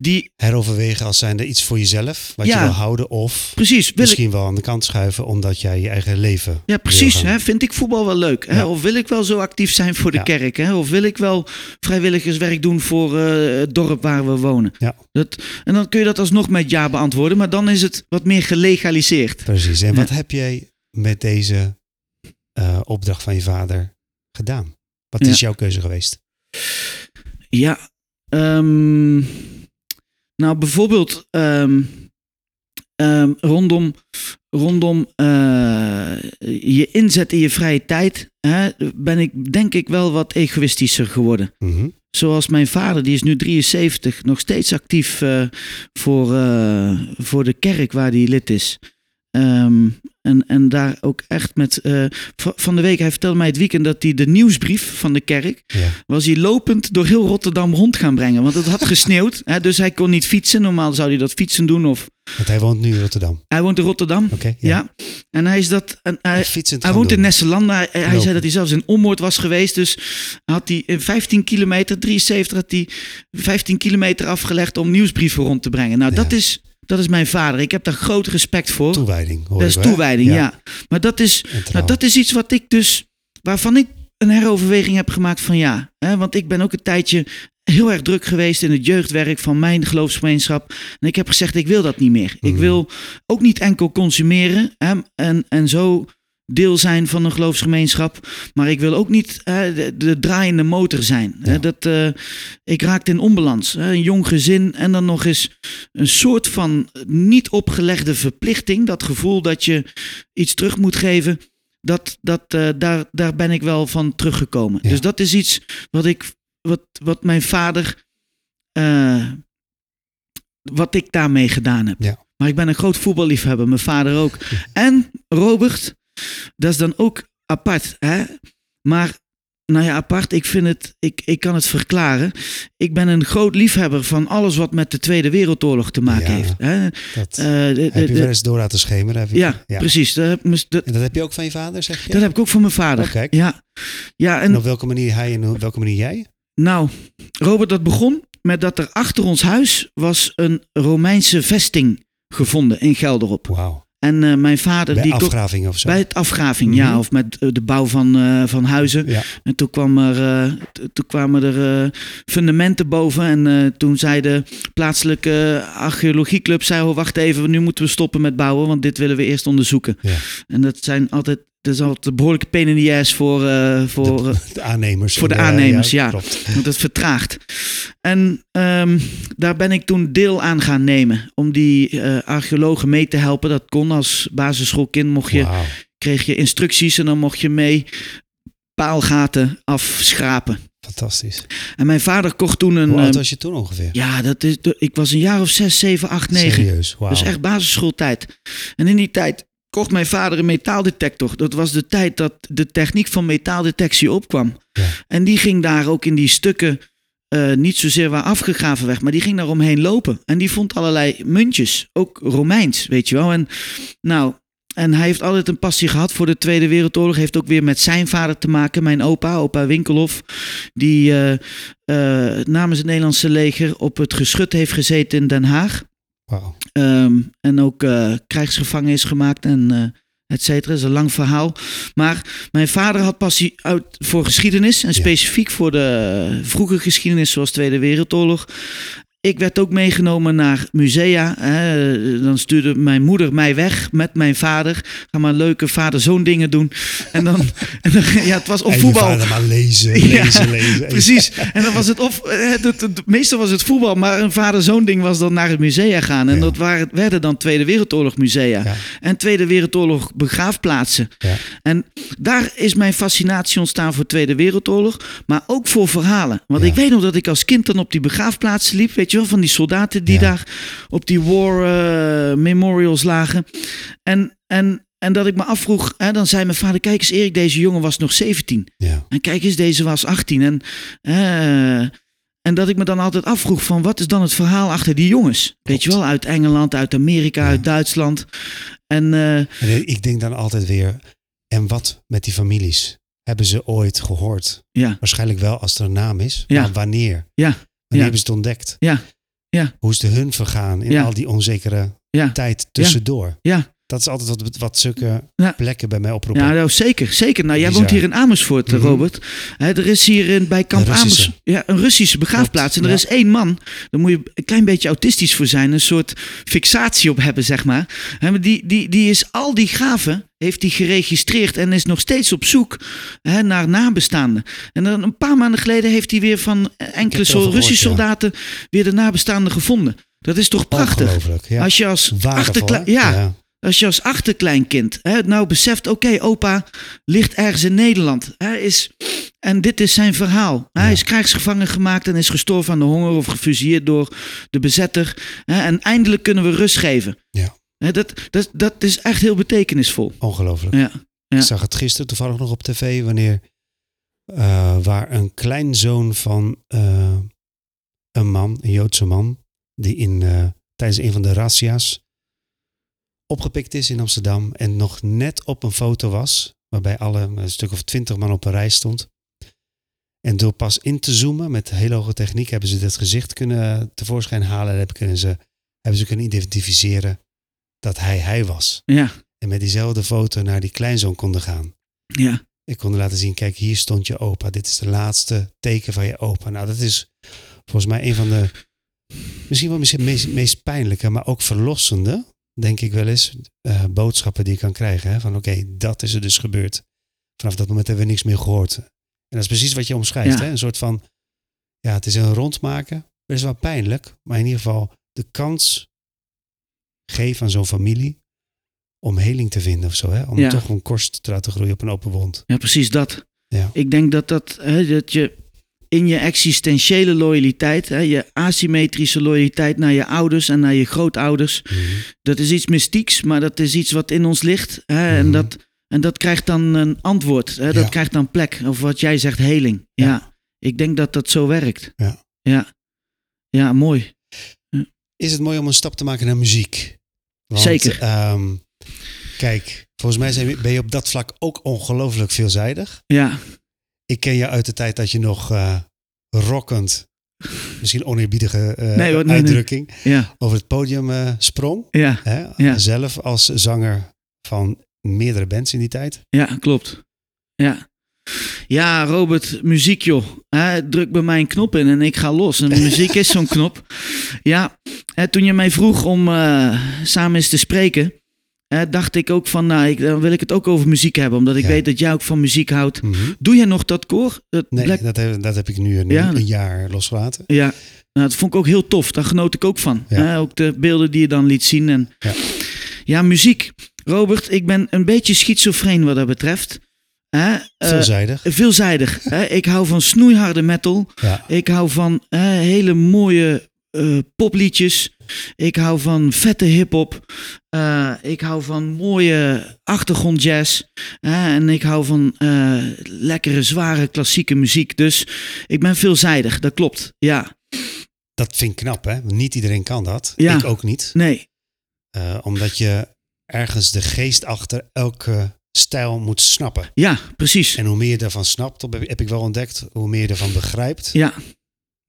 die, Heroverwegen als zijnde iets voor jezelf. Wat je wil houden. Of precies, wil ik, misschien wel aan de kant schuiven. Omdat jij je eigen leven Ja, precies. Hè? Vind ik voetbal wel leuk? Hè? Ja. Of wil ik wel zo actief zijn voor de Ja. kerk? Hè? Of wil ik wel vrijwilligerswerk doen voor eh, het dorp waar we wonen? Ja. Dat, en dan kun je dat alsnog met ja beantwoorden, maar dan is het wat meer gelegaliseerd. Precies. En wat heb jij met deze eh, opdracht van je vader gedaan? Wat is jouw keuze geweest? Ja. ehm, nou, bijvoorbeeld ehm, ehm, rondom, rondom eh, je inzet in je vrije tijd hè, ben ik denk ik wel wat egoïstischer geworden. Mhm. Zoals mijn vader, die is nu 73, nog steeds actief eh, voor, eh, voor de kerk waar hij lid is. Ehm, en, en daar ook echt met. eh, van de week, hij vertelde mij het weekend dat hij de nieuwsbrief van de kerk. Ja. was hij lopend door heel Rotterdam rond gaan brengen. Want het had gesneeuwd. Hè, dus hij kon niet fietsen. Normaal zou hij dat fietsen doen. Of, Want hij woont nu in Rotterdam. hij woont in Rotterdam. Oké. Ja. En hij is dat. En hij, hij woont in doen. Nesseland. Hij, zei dat hij zelfs in Ommoord was geweest. Dus had hij in 15 kilometer, 73, had hij 15 kilometer afgelegd om nieuwsbrieven rond te brengen. Nou, Ja. dat, is, dat is mijn vader. Ik heb daar groot respect voor. Toewijding. Hoor dat is toewijding, ja. Maar dat is, nou, dat is iets wat ik dus, waarvan ik een heroverweging heb gemaakt van ja. Hè, want ik ben ook een tijdje heel erg druk geweest in het jeugdwerk van mijn geloofsgemeenschap. En ik heb gezegd, ik wil dat niet meer. Ik Mhm. wil ook niet enkel consumeren hè, en, en zo deel zijn van een geloofsgemeenschap. Maar ik wil ook niet hè, de, de draaiende motor zijn. Hè, Ja. dat, eh, ik raakte in onbalans. Hè, een jong gezin en dan nog eens een soort van niet opgelegde verplichting. Dat gevoel dat je iets terug moet geven. Dat, dat, eh, daar, daar ben ik wel van teruggekomen. Ja. Dus dat is iets wat, ik, wat, wat mijn vader. eh, wat ik daarmee gedaan heb. Ja. Maar ik ben een groot voetballiefhebber, mijn vader ook. En Robert, dat is dan ook apart. Hè? Maar, nou ja, apart, ik vind het, ik, ik kan het verklaren. Ik ben een groot liefhebber van alles wat met de Tweede Wereldoorlog te maken Ja. heeft. Hè? Dat Eh, de- heb je wel eens door laten schemeren. Heb je- ja, precies. Dat, En dat heb je ook van je vader, zeg je? dat heb ik ook van mijn vader. Oh, kijk. Ja, ja En en op welke manier hij en op welke manier jij? nou, Robert, dat begon met dat er achter ons huis was een Romeinse vesting gevonden in Gelderop. Wauw. En eh, mijn vader, Bij die afgraving of zo? bij het afgraving, Mhm. ja, of met eh, de bouw van, eh, van huizen. Ja. En toen, kwam er, toen kwamen er fundamenten boven. En toen zei de plaatselijke archeologieclub: zei, oh, wacht even, nu moeten we stoppen met bouwen, want dit willen we eerst onderzoeken. Ja. En dat zijn altijd. Altijd een behoorlijke pain in the ass voor, eh, voor, eh, De aannemers. Voor de aannemers, ja. Want het vertraagt. En ehm, daar ben ik toen deel aan gaan nemen. Om die eh, archeologen mee te helpen. Dat kon als basisschoolkind. Mocht je kreeg je instructies en dan mocht je mee paalgaten afschrapen. Fantastisch. En mijn vader kocht toen een... Hoe oud eh, was je toen ongeveer? ja, dat is, ik was een jaar of zes, zeven, acht, negen. Serieus, wauw. Dus echt basisschooltijd. En in die tijd kocht mijn vader een metaaldetector. Dat was de tijd dat de techniek van metaaldetectie opkwam. Ja. En die ging daar ook in die stukken, eh, niet zozeer waar afgegraven werd, maar die ging daar omheen lopen. En die vond allerlei muntjes, ook Romeins, weet je wel. En nou, en hij heeft altijd een passie gehad voor de Tweede Wereldoorlog. Heeft ook weer met zijn vader te maken, mijn opa, opa Winkelhof. Die eh, eh, namens het Nederlandse leger op het geschut heeft gezeten in Den Haag. Ehm, en ook eh, krijgsgevangen is gemaakt en eh et cetera. Dat is een lang verhaal. Maar mijn vader had passie uit voor geschiedenis. En Ja. specifiek voor de vroege geschiedenis zoals Tweede Wereldoorlog. Ik werd ook meegenomen naar musea. Hè. Dan stuurde mijn moeder mij weg met mijn vader. Ga maar leuke vader-zoon dingen doen. En dan, en dan ja, het was op voetbal. vader maar lezen, Ja, lezen, lezen. Precies. En dan was het of, eh, het, het, het- meestal was het voetbal, maar een vader-zoon ding was dan naar het musea gaan. En Ja. dat waren, werden dan Tweede Wereldoorlog musea. Ja. En Tweede Wereldoorlog begraafplaatsen. Ja. En daar is mijn fascinatie ontstaan voor Tweede Wereldoorlog, maar ook voor verhalen. Want ik weet nog dat ik als kind dan op die begraafplaatsen liep, weet je wel, van die soldaten die Ja. daar op die war eh, memorials lagen. En, en, en dat ik me afvroeg, hè, dan zei mijn vader, kijk eens Erik, deze jongen was nog 17. Ja. En kijk eens, deze was 18. En, eh, en dat ik me dan altijd afvroeg van wat is dan het verhaal achter die jongens? Weet je wel, uit Engeland, uit Amerika, Ja. uit Duitsland. En eh, En ik denk dan altijd weer, en wat met die families? Hebben ze ooit gehoord? ja, Waarschijnlijk wel als er een naam is. Ja. Maar wanneer? Ja. Wanneer Ja. hebben ze het ontdekt? Ja. Ja. Hoe is de hun vergaan in Ja. al die onzekere tijd tussendoor? ja. Dat is altijd wat, wat zulke Ja. plekken bij mij oproepen. Ja, nou, zeker, zeker. Nou, jij Bizar. woont hier in Amersfoort, eh, Mhm. Robert. Er is hier in, bij Kamp. Amersfoort ja, een Russische begraafplaats. En er is één man, daar moet je een klein beetje autistisch voor zijn. Een soort fixatie op hebben, zeg maar. Die, die, die is al die graven, heeft hij geregistreerd en is nog steeds op zoek hè, naar nabestaanden. En dan een paar maanden geleden heeft hij weer van enkele gehoord, Russische ja. soldaten weer de nabestaanden gevonden. Dat is toch prachtig? Ja. Als je als achterklein, hè? ja, als je als achterkleinkind hè, nou beseft, oké, opa ligt ergens in Nederland. Hij is, en dit is zijn verhaal. Hij Ja. is krijgsgevangen gemaakt en is gestorven aan de honger of gefusilleerd door de bezetter. Hè, en eindelijk kunnen we rust geven. Ja. Hè, dat, dat, dat is echt heel betekenisvol. Ongelooflijk. Ja. Ja. Ik zag het gisteren toevallig nog op tv, wanneer eh, waar een kleinzoon van eh, een man, een Joodse man, die in, eh, tijdens een van de razzia's opgepikt is in Amsterdam en nog net op een foto was, waarbij alle, een stuk of twintig man op een rij stond. En door pas in te zoomen met hele hoge techniek hebben ze het gezicht kunnen tevoorschijn halen en hebben, kunnen ze, hebben ze kunnen identificeren dat hij hij was. Ja, En met diezelfde foto naar die kleinzoon konden gaan. ja, Ik kon laten zien, kijk, hier stond je opa. Dit is de laatste teken van je opa. Nou, dat is volgens mij een van de, misschien wel misschien meest, meest pijnlijke, maar ook verlossende, denk ik wel eens, eh, boodschappen die je kan krijgen. Hè? Van oké, dat is er dus gebeurd. Vanaf dat moment hebben we niks meer gehoord. En dat is precies wat je omschrijft. Ja. Hè? Een soort van, ja, het is een rondmaken. Het is wel pijnlijk, maar in ieder geval de kans geven aan zo'n familie om heling te vinden of zo. Hè? Om Ja. toch een korst te laten groeien op een open wond. ja, precies dat. Ja. Ik denk dat, dat, hè, dat je in je existentiële loyaliteit, hè, je asymmetrische loyaliteit naar je ouders en naar je grootouders, Mhm. dat is iets mystieks, maar dat is iets wat in ons ligt. Hè, en, Mhm. dat, en dat krijgt dan een antwoord. Hè, dat Ja. krijgt dan plek. Of wat jij zegt, heling. Ja. Ja. ik denk dat dat zo werkt. Ja. Ja, ja mooi. Is het mooi om een stap te maken naar muziek? Want, Zeker. ehm, kijk, volgens mij ben je op dat vlak ook ongelooflijk veelzijdig. Ja, Ik ken je uit de tijd dat je nog eh rockend, misschien oneerbiedige eh, Nee, hoor, nee, nee. uitdrukking, ja, over het podium eh, sprong. ja, Hè? Ja. Zelf als zanger van meerdere bands in die tijd. ja, klopt. Ja. Ja, Robert, muziek joh. Druk bij mij een knop in en ik ga los. En muziek is zo'n knop. Ja, toen je mij vroeg om samen eens te spreken, dacht ik ook van, nou, ik, dan wil ik het ook over muziek hebben. Omdat ik Ja. weet dat jij ook van muziek houdt. Mhm. Doe jij nog dat koor? Dat Nee, Black- dat, heb, dat heb ik nu een, Ja. een jaar losgelaten. Ja, nou, dat vond ik ook heel tof. Daar genoot ik ook van. Ja. Ook de beelden die je dan liet zien. En... Ja. Ja. muziek. Robert, ik ben een beetje schizofreen wat dat betreft. Eh, Veelzijdig. veelzijdig. Ik hou van snoeiharde metal. Ik hou van hele mooie eh, popliedjes. Ik hou van vette hip-hop. Eh, ik hou van mooie achtergrondjazz. hè, en ik hou van eh, lekkere, zware klassieke muziek. Dus ik ben veelzijdig, dat klopt. Ja, Dat vind ik knap, hè? Want niet iedereen kan dat. Ja. Ik ook niet. nee. Eh, omdat je ergens de geest achter elke stijl moet snappen. Ja, precies. En hoe meer je daarvan snapt, heb ik wel ontdekt, hoe meer je ervan begrijpt. Ja,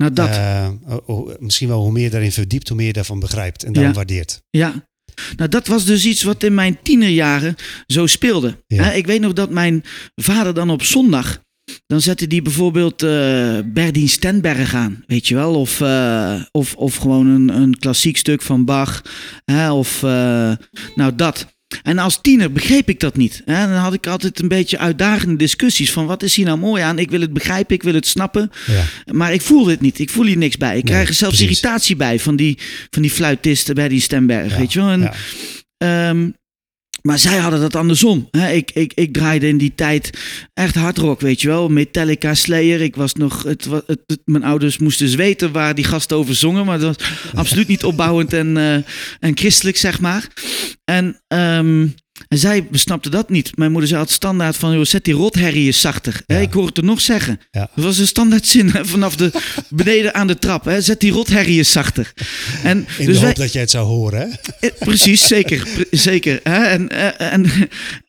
nou dat. Eh, oh, oh, misschien wel hoe meer je daarin verdiept, hoe meer je daarvan begrijpt en dan Ja. waardeert. Ja. Nou, dat was dus iets wat in mijn tienerjaren zo speelde. Ja. Ik weet nog dat mijn vader dan op zondag. Dan zette die bijvoorbeeld eh Berdien Stenberg aan, weet je wel. Of, eh, of, of gewoon een, een klassiek stuk van Bach. Hè, of nou dat. En als tiener begreep ik dat niet. Hè. Dan had ik altijd een beetje uitdagende discussies van wat is hier nou mooi aan? Ik wil het begrijpen, ik wil het snappen. Ja. Maar ik voel dit niet. Ik voel hier niks bij. Ik Nee, krijg er zelfs precies. irritatie bij van die, van die fluitisten bij die Stemberg. Ja, Weet je wel? En, ja. ehm, maar zij hadden dat andersom. Ik, ik, ik draaide in die tijd echt hardrock, weet je wel. Metallica, Slayer. Ik was nog, het- mijn ouders moesten dus weten waar die gasten over zongen. Maar dat was absoluut niet opbouwend en, eh, en christelijk, zeg maar. En, ehm, en zij snapte dat niet. Mijn moeder zei altijd standaard van, joh, zet die rotherrie eens zachter. Ik hoor het er nog zeggen. Ja. Dat was een standaard zin hè, vanaf de beneden aan de trap. Hè? Zet die rotherrie eens zachter. En, In dus de wij, hoop dat jij het zou horen, hè? eh, Precies, zeker. pre- zeker. Hè? En, eh, en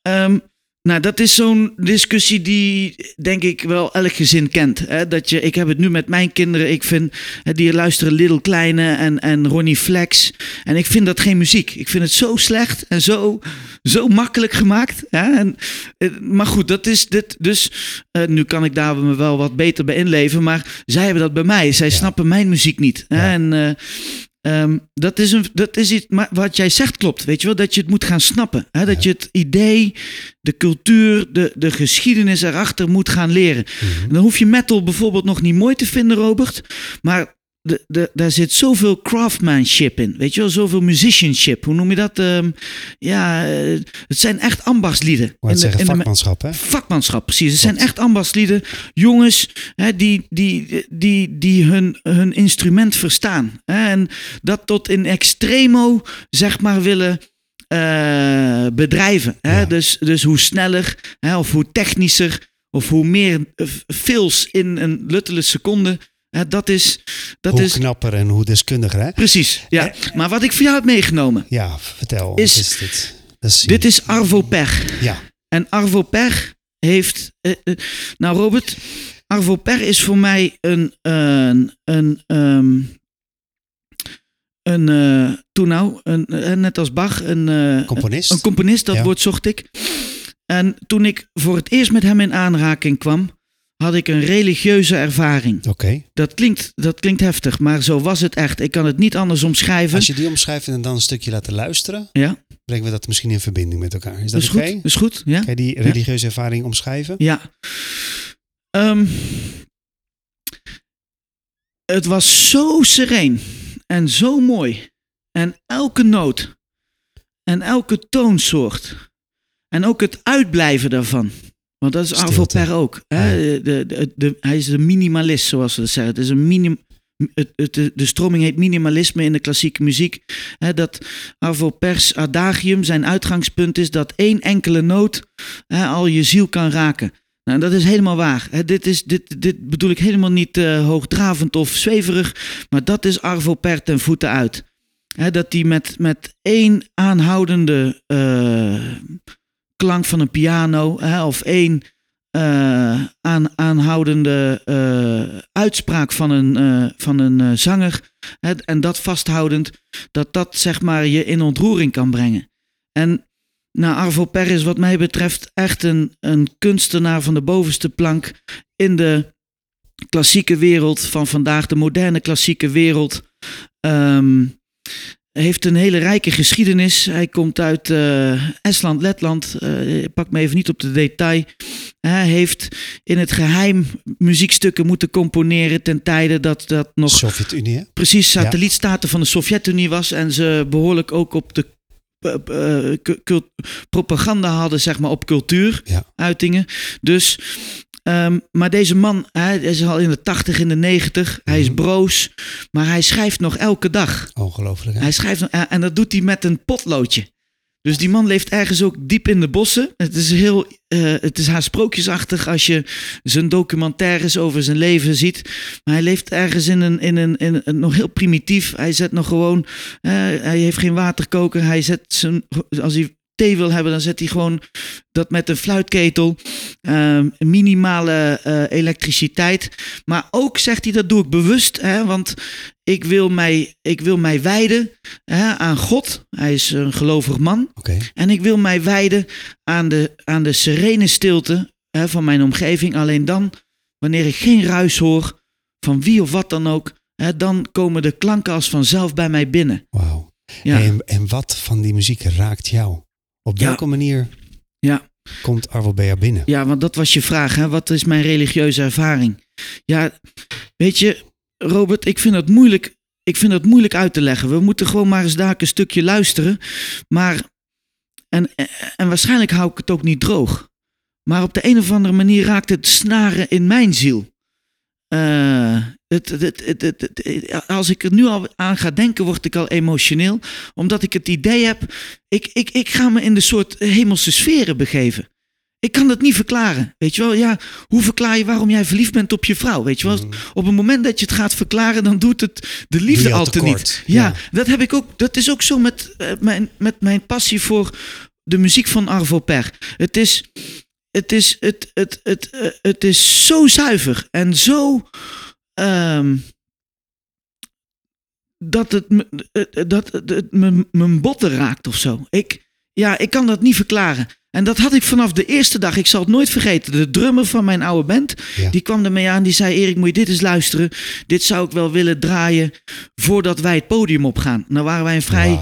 ehm, nou, dat is zo'n discussie die, denk ik, wel elk gezin kent. Hè? Dat je, ik heb het nu met mijn kinderen. Ik vind, die luisteren Little Kleine en, en Ronnie Flex. En ik vind dat geen muziek. Ik vind het zo slecht en zo, zo makkelijk gemaakt. Hè? En, eh, maar goed, dat is dit. Dus eh, nu kan ik daar me wel wat beter bij inleven. Maar zij hebben dat bij mij. Zij Ja. snappen mijn muziek niet. Hè? Ja. En... eh, Ehm, dat is, een, dat is iets, maar wat jij zegt klopt, weet je wel, dat je het moet gaan snappen. Hè? Dat je het idee, de cultuur, de, de geschiedenis erachter moet gaan leren. Mhm. En dan hoef je metal bijvoorbeeld nog niet mooi te vinden, Robert, maar de, de, daar zit zoveel craftsmanship in, weet je wel, zoveel musicianship. Hoe noem je dat? Ehm, ja, eh, het zijn echt ambachtslieden. In de- zeggen in de vakmanschap, hè? Vakmanschap, precies. Het zijn echt ambachtslieden. Jongens hè, die, die, die, die hun, hun instrument verstaan. Hè, en dat tot in extremo, zeg maar, willen eh, bedrijven. Hè? Ja. Dus, dus hoe sneller, hè, of hoe technischer, of hoe meer eh, fills in een luttele seconde. Dat is, dat hoe is knapper en hoe deskundiger, hè? precies. Ja. Maar wat ik voor jou heb meegenomen. Ja, vertel. Is- is dit? Is, Dit is Arvo Per. Ja, En Arvo Per heeft. eh, eh, nou, Robert, Arvo Per is voor mij een. een, een, ehm, een eh, toen nou, een, net als Bach, een, componist. een componist, dat Ja. woord zocht ik. En toen ik voor het eerst met hem in aanraking kwam, had ik een religieuze ervaring. Oké. Dat klinkt, dat klinkt heftig, maar zo was het echt. Ik kan het niet anders omschrijven. Als je die omschrijft en dan een stukje laten luisteren, Ja, brengen we dat misschien in verbinding met elkaar. Is dat dat is oké? goed. Is goed, ja. Kan je die religieuze ervaring omschrijven? Ja. Ehm, het was zo sereen en zo mooi. En elke noot en elke toonsoort en ook het uitblijven daarvan. Want dat is Arvo Stilte. Per ook. Hè? De, de, de, hij is een minimalist, zoals ze dat zeggen. Het is een minim, het, het, de, de stroming heet minimalisme in de klassieke muziek. Hè, dat Arvo Pers adagium, zijn uitgangspunt is dat één enkele noot hè, al je ziel kan raken. Nou, dat is helemaal waar. Hè, dit, is, dit, dit bedoel ik helemaal niet eh, hoogdravend of zweverig, maar dat is Arvo Per ten voeten uit. Hè, dat hij met, met één aanhoudende eh, klank van een piano of één eh, aan, aanhoudende eh, uitspraak van een, eh, van een zanger hè, en dat vasthoudend, dat dat zeg maar je in ontroering kan brengen. En nou, Arvo Per is wat mij betreft echt een, een kunstenaar van de bovenste plank in de klassieke wereld van vandaag, de moderne klassieke wereld. Ehm, heeft een hele rijke geschiedenis. Hij komt uit eh, Estland, Letland. Eh, pak me even niet op de detail. Hij heeft in het geheim muziekstukken moeten componeren ten tijde dat dat nog Sovjet-Unie, precies satellietstaten van de Sovjet-Unie was en ze behoorlijk ook op de eh, propaganda hadden, zeg maar, op cultuuruitingen. Dus, ehm, maar deze man, hij is al in de 80, in de 90. Hij is Mhm. broos, maar hij schrijft nog elke dag. Ongelooflijk. Hè? Hij schrijft nog- en dat doet hij met een potloodje. Dus die man leeft ergens ook diep in de bossen. Het is heel, eh, het is haar sprookjesachtig als je zijn documentaires over zijn leven ziet. Maar hij leeft ergens in een, in een, in een nog heel primitief. Hij zet nog gewoon, eh, hij heeft geen waterkoker. Hij zet zijn, als hij thee wil hebben, dan zet hij gewoon dat met een fluitketel. Ehm, minimale eh, elektriciteit. Maar ook zegt hij, dat doe ik bewust, hè, want ik wil mij, ik wil mij wijden hè, aan God. Hij is een gelovig man. Oké. En ik wil mij wijden aan de, aan de serene stilte hè, van mijn omgeving. Alleen dan, wanneer ik geen ruis hoor van wie of wat dan ook, hè, dan komen de klanken als vanzelf bij mij binnen. Wauw. Ja, En, en wat van die muziek raakt jou? Op Ja. welke manier ja. komt Arvo Bea binnen? Ja, want dat was je vraag. Hè? Wat is mijn religieuze ervaring? Ja, weet je, Robert, ik vind het moeilijk. Ik vind het moeilijk uit te leggen. We moeten gewoon maar eens daar een stukje luisteren. Maar, en, en waarschijnlijk hou ik het ook niet droog. Maar op de een of andere manier raakt het snaren in mijn ziel. Eh, het, het, het, het, het- als ik er nu al aan ga denken, word ik al emotioneel. Omdat ik het idee heb, ik, ik, ik ga me in de soort hemelse sferen begeven. Ik kan dat niet verklaren. Weet je wel, ja, hoe verklaar je waarom jij verliefd bent op je vrouw? Weet je wel, Mhm. op het moment dat je het gaat verklaren, dan doet het de liefde al al te tekort. niet. Ja, Ja. dat heb ik ook. Dat is ook zo met, eh, mijn, met mijn passie voor de muziek van Arvo Per. Het is, het is, het, het, het, eh, het is zo zuiver en zo. Ehm, dat het, eh, eh, dat het, mijn botten raakt of zo. Ik, ja, ik kan dat niet verklaren. En dat had ik vanaf de eerste dag. Ik zal het nooit vergeten. De drummer van mijn oude band, Ja. die kwam ermee aan. Die zei, Erik, moet je dit eens luisteren. Dit zou ik wel willen draaien voordat wij het podium opgaan. Nou waren wij een vrij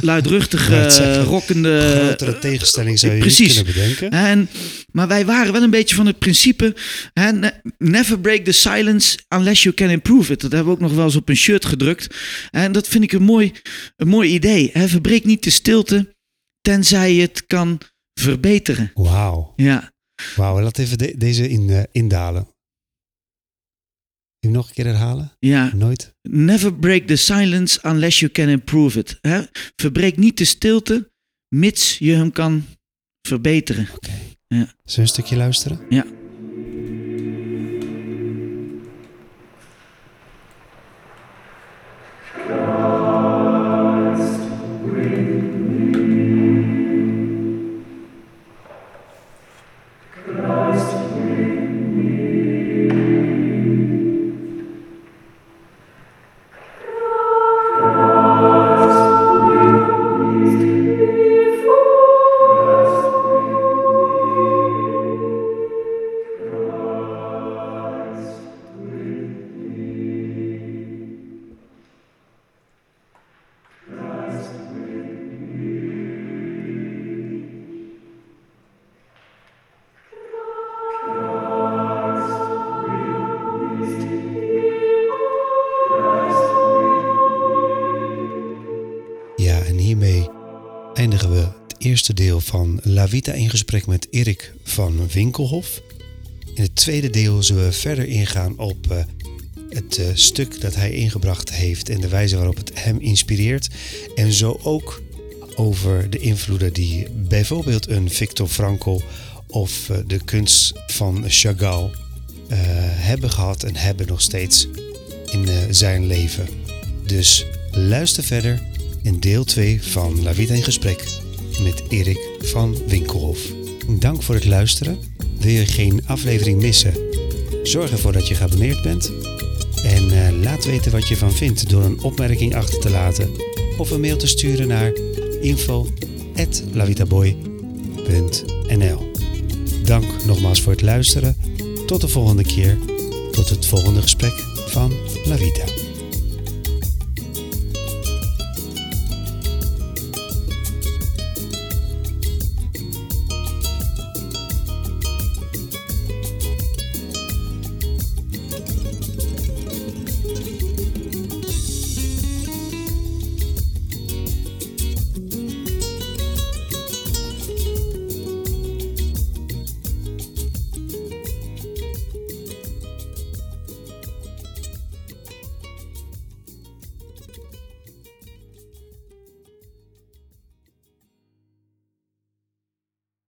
luidruchtige, zeggen. rockende... Grotere tegenstelling zou je eh, precies. niet kunnen bedenken. En, maar wij waren wel een beetje van het principe: hè, ne- never break the silence unless you can improve it. Dat hebben we ook nog wel eens op een shirt gedrukt. En dat vind ik een mooi, een mooi idee. Hè. Verbreek niet de stilte, tenzij je het kan verbeteren. Wauw. Ja, Wauw. Laat even de- deze in, eh, indalen. Hem nog een keer herhalen? ja. Nooit? Never break the silence unless you can improve it. Hè. Verbreek niet de stilte, mits je hem kan verbeteren. Oké. Ja. Zullen we een stukje luisteren? Ja. Eindigen we het eerste deel van La Vita in gesprek met Erik van Winkelhof. In het tweede deel zullen we verder ingaan op eh, het eh, stuk dat hij ingebracht heeft en de wijze waarop het hem inspireert. En zo ook over de invloeden die bijvoorbeeld een Victor Frankl of eh, de kunst van Chagall hebben gehad en hebben nog steeds in zijn leven. Dus luister verder in deel 2 van La Vida in Gesprek met Erik van Winkelhof. Dank voor het luisteren. Wil je geen aflevering missen? Zorg ervoor dat je geabonneerd bent. En eh, laat weten wat je van vindt door een opmerking achter te laten of een mail te sturen naar info.lavitaboy.nl Dank nogmaals voor het luisteren. Tot de volgende keer. Tot het volgende gesprek van La Vita.